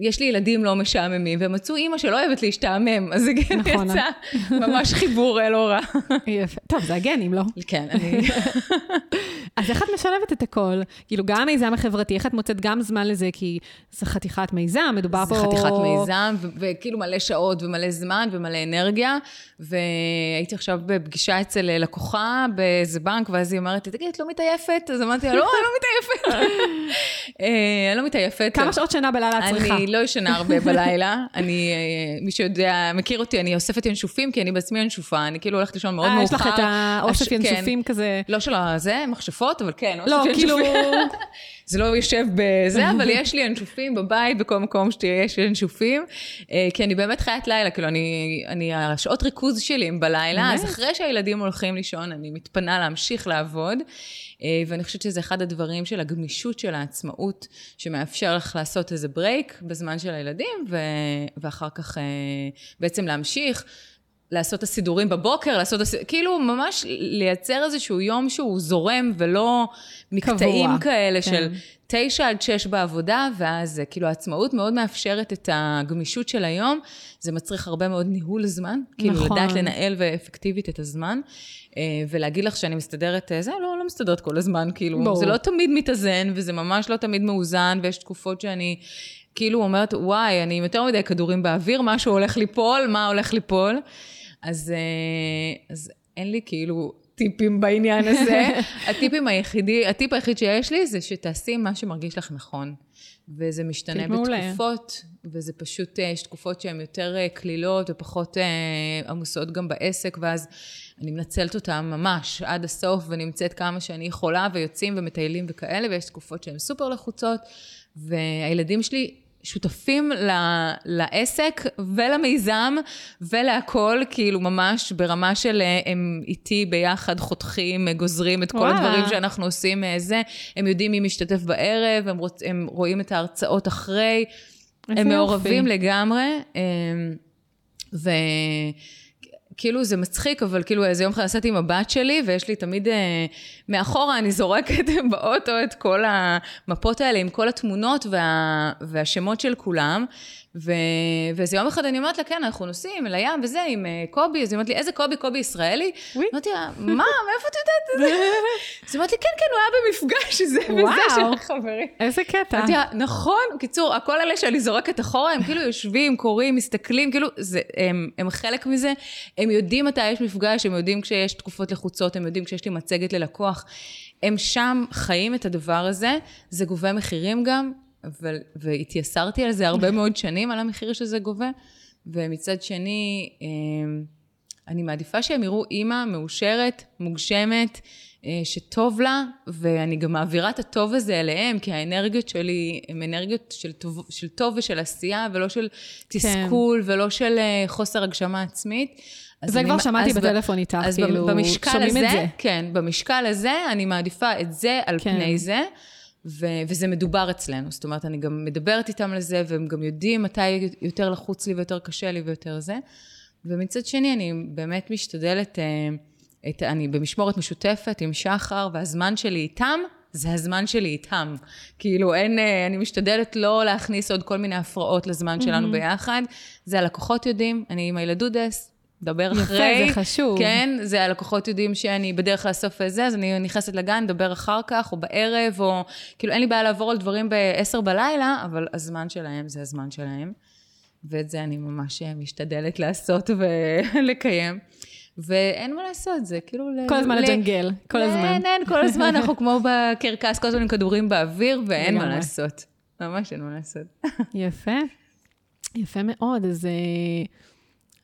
[SPEAKER 2] יש לי ילדים לא משעממים, והם מצאו אימא שלא אוהבת להשתעמם, אז זה כן
[SPEAKER 1] נכון.
[SPEAKER 2] יצא ממש חיבור אה, לא רע.
[SPEAKER 1] יפה. טוב, זה הגנים, לא?
[SPEAKER 2] כן, אני... *laughs*
[SPEAKER 1] אז איך את משלבת את הכל? כאילו, גם המיזם החברתי, איך את מוצאת גם זמן לזה? כי זה חתיכת מיזם, מדובר
[SPEAKER 2] זה
[SPEAKER 1] פה...
[SPEAKER 2] חתיכת מיזם, וכאילו מלא שעות ומלא זמן ומלא אנרגיה. והייתי עכשיו בפגישה אצל לקוחה באיזה בנק, ואז היא אומרת לי, תגידי, את לא מתעייפת? אז אמרתי לה, לא, אני לא מתעייפת. *laughs* אה, אני לא מתעייפת.
[SPEAKER 1] כמה שעות שינה בלילה את צריכה?
[SPEAKER 2] אני לא ישנה הרבה *laughs* בלילה. אני, אה, מי שיודע, מכיר אותי, אני אוספת ינשופים, כי אני בעצמי ינשופה. אני כאילו הולכת לישון מאוד
[SPEAKER 1] אה,
[SPEAKER 2] מאוחר.
[SPEAKER 1] יש לך את האוסף
[SPEAKER 2] הש- כן.
[SPEAKER 1] ינשופים כזה.
[SPEAKER 2] לא של הזה, מכשפות, אבל כן,
[SPEAKER 1] לא,
[SPEAKER 2] אוסף
[SPEAKER 1] כאילו...
[SPEAKER 2] ינשופים. *laughs* זה לא יושב בזה, אבל יש לי ינשופים בבית, בכל מקום שיש ינשופים. אה, כי אני באמת חיית לילה, כאילו, אני, אני, השעות ריכוז שלי הם בלילה, אז? אחרי שהילדים הולכים לישון, אני מתפנה להמשיך לעבוד. אה, ואני חושבת שזה אחד הדברים של הגמישות של העצמאות, שמאפשר לך לעשות איזה ברייק בזמן של הילדים, ואחר כך אה, בעצם להמשיך. לעשות את הסידורים בבוקר, לעשות, הס... כאילו ממש לייצר איזשהו יום שהוא זורם ולא מקטעים
[SPEAKER 1] קבוע,
[SPEAKER 2] כאלה
[SPEAKER 1] כן.
[SPEAKER 2] של תשע עד שש בעבודה, ואז כאילו העצמאות מאוד מאפשרת את הגמישות של היום, זה מצריך הרבה מאוד ניהול זמן, כאילו
[SPEAKER 1] נכון.
[SPEAKER 2] לדעת לנהל ואפקטיבית את הזמן, אה, ולהגיד לך שאני מסתדרת, אה, זה לא, לא מסתדרת כל הזמן, כאילו,
[SPEAKER 1] ברור.
[SPEAKER 2] זה לא תמיד מתאזן, וזה ממש לא תמיד מאוזן, ויש תקופות שאני... כאילו אומרת, וואי, אני עם יותר מדי כדורים באוויר, משהו הולך ליפול, מה הולך ליפול? אז, אה, אז אין לי כאילו טיפים בעניין הזה. *laughs* הטיפים היחידי, הטיפ היחיד שיש לי זה שתעשי מה שמרגיש לך נכון. וזה משתנה
[SPEAKER 1] טיפ מעולה.
[SPEAKER 2] בתקופות, וזה פשוט, אה, יש תקופות שהן יותר אה, קלילות ופחות עמוסות גם בעסק, ואז אני מנצלת אותן ממש עד הסוף, ונמצאת כמה שאני יכולה, ויוצאים ומטיילים וכאלה, ויש תקופות שהן סופר לחוצות, והילדים שלי שותפים ל- לעסק ולמיזם ולהכל, כאילו ממש ברמה של אה, הם איתי ביחד חותכים, אה, גוזרים את כל
[SPEAKER 1] וואלה.
[SPEAKER 2] הדברים שאנחנו עושים אה, זה, הם יודעים מי משתתף בערב, הם, רוצ, הם רואים את ההרצאות אחרי, הם מעורבים
[SPEAKER 1] יופי.
[SPEAKER 2] לגמרי, אה, וכאילו זה מצחיק, אבל כאילו איזה יום אחד נסעתי עם הבת שלי, ויש לי תמיד אה, מאחורה, אני זורקת *laughs* באוטו את כל המפות האלה עם כל התמונות וה, והשמות של כולם. ו... ואיזה יום אחד אני אומרת לה, כן, אנחנו נוסעים אל הים וזה, עם אה, קובי, אז היא אומרת לי, איזה קובי? קובי ישראלי? אמרתי לה, מה, *laughs* מאיפה את יודעת את זה? *laughs* אז היא אומרת לי, כן, כן, הוא היה במפגש הזה וזה. של החברים.
[SPEAKER 1] איזה קטע.
[SPEAKER 2] אמרתי לה, נכון, בקיצור, הכל אלה שאני זורקת אחורה, הם כאילו יושבים, קוראים, מסתכלים, כאילו, זה, הם, הם חלק מזה, הם יודעים מתי יש מפגש, הם יודעים כשיש תקופות לחוצות, הם יודעים כשיש לי מצגת ללקוח, הם שם חיים את הדבר הזה, זה גובה מחירים גם, אבל, והתייסרתי על זה הרבה *laughs* מאוד שנים, על המחיר שזה גובה, ומצד שני, אמ, אני מעדיפה שהם יראו אימא מאושרת, מוגשמת, אה, שטוב לה, ואני גם מעבירה את הטוב הזה אליהם, כי האנרגיות שלי הן אנרגיות של טוב, של טוב ושל עשייה, ולא של תסכול, ולא של אה, חוסר הגשמה עצמית.
[SPEAKER 1] זה
[SPEAKER 2] אני-
[SPEAKER 1] כבר שמעתי בטלפון איתך,
[SPEAKER 2] אז
[SPEAKER 1] כאילו,
[SPEAKER 2] במשקל
[SPEAKER 1] שומעים
[SPEAKER 2] הזה,
[SPEAKER 1] את זה.
[SPEAKER 2] כן, במשקל הזה אני מעדיפה את זה על
[SPEAKER 1] כן.
[SPEAKER 2] פני זה. ו- וזה מדובר אצלנו, זאת אומרת, אני גם מדברת איתם על זה, והם גם יודעים מתי יותר לחוץ לי ויותר קשה לי ויותר זה. ומצד שני, אני באמת משתדלת, אה, את, אני במשמורת משותפת עם שחר, והזמן שלי איתם, זה הזמן שלי איתם. כאילו, אין, אה, אני משתדלת לא להכניס עוד כל מיני הפרעות לזמן שלנו mm-hmm. ביחד. זה הלקוחות יודעים, אני עם הילדודס, דבר
[SPEAKER 1] יפה,
[SPEAKER 2] אחרי.
[SPEAKER 1] יפה, זה חשוב.
[SPEAKER 2] כן, זה הלקוחות יודעים שאני בדרך לאסוף את זה, אז אני נכנסת לגן, נדבר אחר כך, או בערב, או... כאילו, אין לי בעיה לעבור על דברים ב-10 בלילה, אבל הזמן שלהם זה הזמן שלהם. ואת זה אני ממש משתדלת לעשות ולקיים. ואין מה לעשות, זה כאילו...
[SPEAKER 1] כל הזמן לג'נגל, כל הזמן.
[SPEAKER 2] אין, אין, כל הזמן אנחנו *laughs* כמו בקרקס, כל הזמן עם כדורים באוויר, ואין מה לעשות. ממש אין מה לעשות.
[SPEAKER 1] יפה, יפה מאוד. אז אה,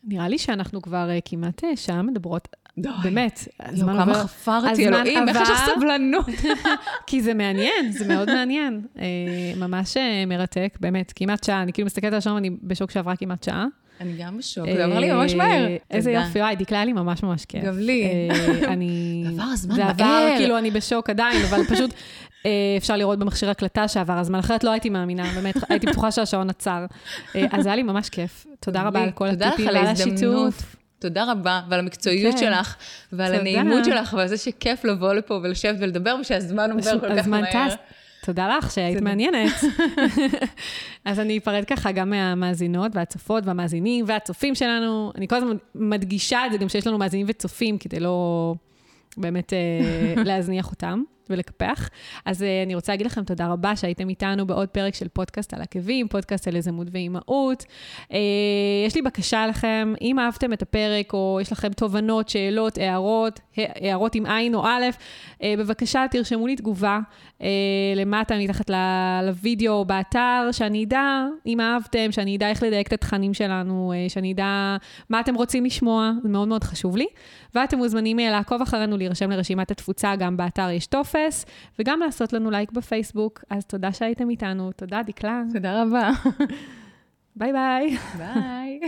[SPEAKER 1] נראה לי שאנחנו כבר אה, כמעט אה, שעה מדברות.
[SPEAKER 2] די.
[SPEAKER 1] באמת,
[SPEAKER 2] הזמן עובר. כמה חפרתי, אלוהים, איך יש לך סבלנות? *laughs*
[SPEAKER 1] כי זה מעניין, זה מאוד מעניין. ממש מרתק, באמת, כמעט שעה. אני כאילו מסתכלת על השעון, אני בשוק שעברה כמעט שעה.
[SPEAKER 2] אני גם בשוק, זה עבר לי ממש מהר.
[SPEAKER 1] איזה יופי, וואי, דקלה לי ממש ממש כיף.
[SPEAKER 2] גם לי.
[SPEAKER 1] אני... *laughs*
[SPEAKER 2] עבר הזמן
[SPEAKER 1] מהר. זה עבר, כאילו, אני בשוק עדיין, אבל פשוט אפשר לראות במכשיר הקלטה שעבר הזמן, אחרת לא הייתי מאמינה, באמת, *laughs* הייתי בטוחה שהשעון עצר. אז היה לי ממש כיף. תודה רבה על כל הטיפים ועל השיתוף.
[SPEAKER 2] תודה רבה, ועל המקצועיות כן. שלך, ועל תודה. הנעימות שלך, ועל זה שכיף לבוא לפה ולשבת ולדבר, ושהזמן עובר כל כך מהר. טס.
[SPEAKER 1] תודה לך שהיית מעניינת. *laughs* אז אני אפרד ככה גם מהמאזינות והצופות והמאזינים והצופים שלנו. אני כל הזמן מדגישה את זה גם שיש לנו מאזינים וצופים, כדי לא באמת אה, *laughs* להזניח אותם. ולקפח. אז uh, אני רוצה להגיד לכם תודה רבה שהייתם איתנו בעוד פרק של פודקאסט על עקבים, פודקאסט על יזמות ואימהות. Uh, יש לי בקשה לכם, אם אהבתם את הפרק, או יש לכם תובנות, שאלות, הערות, הערות עם עין או א', בבקשה תרשמו לי תגובה למטה, מתחת לוידאו או באתר, שאני אדע אם אהבתם, שאני אדע איך לדייק את התכנים שלנו, שאני אדע מה אתם רוצים לשמוע, זה מאוד מאוד חשוב לי. ואתם מוזמנים לעקוב אחרינו, להירשם לרשימת התפוצה, גם באתר יש טופס, הטופס, וגם לעשות לנו לייק בפייסבוק. אז תודה שהייתם איתנו. תודה, דקלה.
[SPEAKER 2] תודה רבה.
[SPEAKER 1] ביי ביי.
[SPEAKER 2] ביי.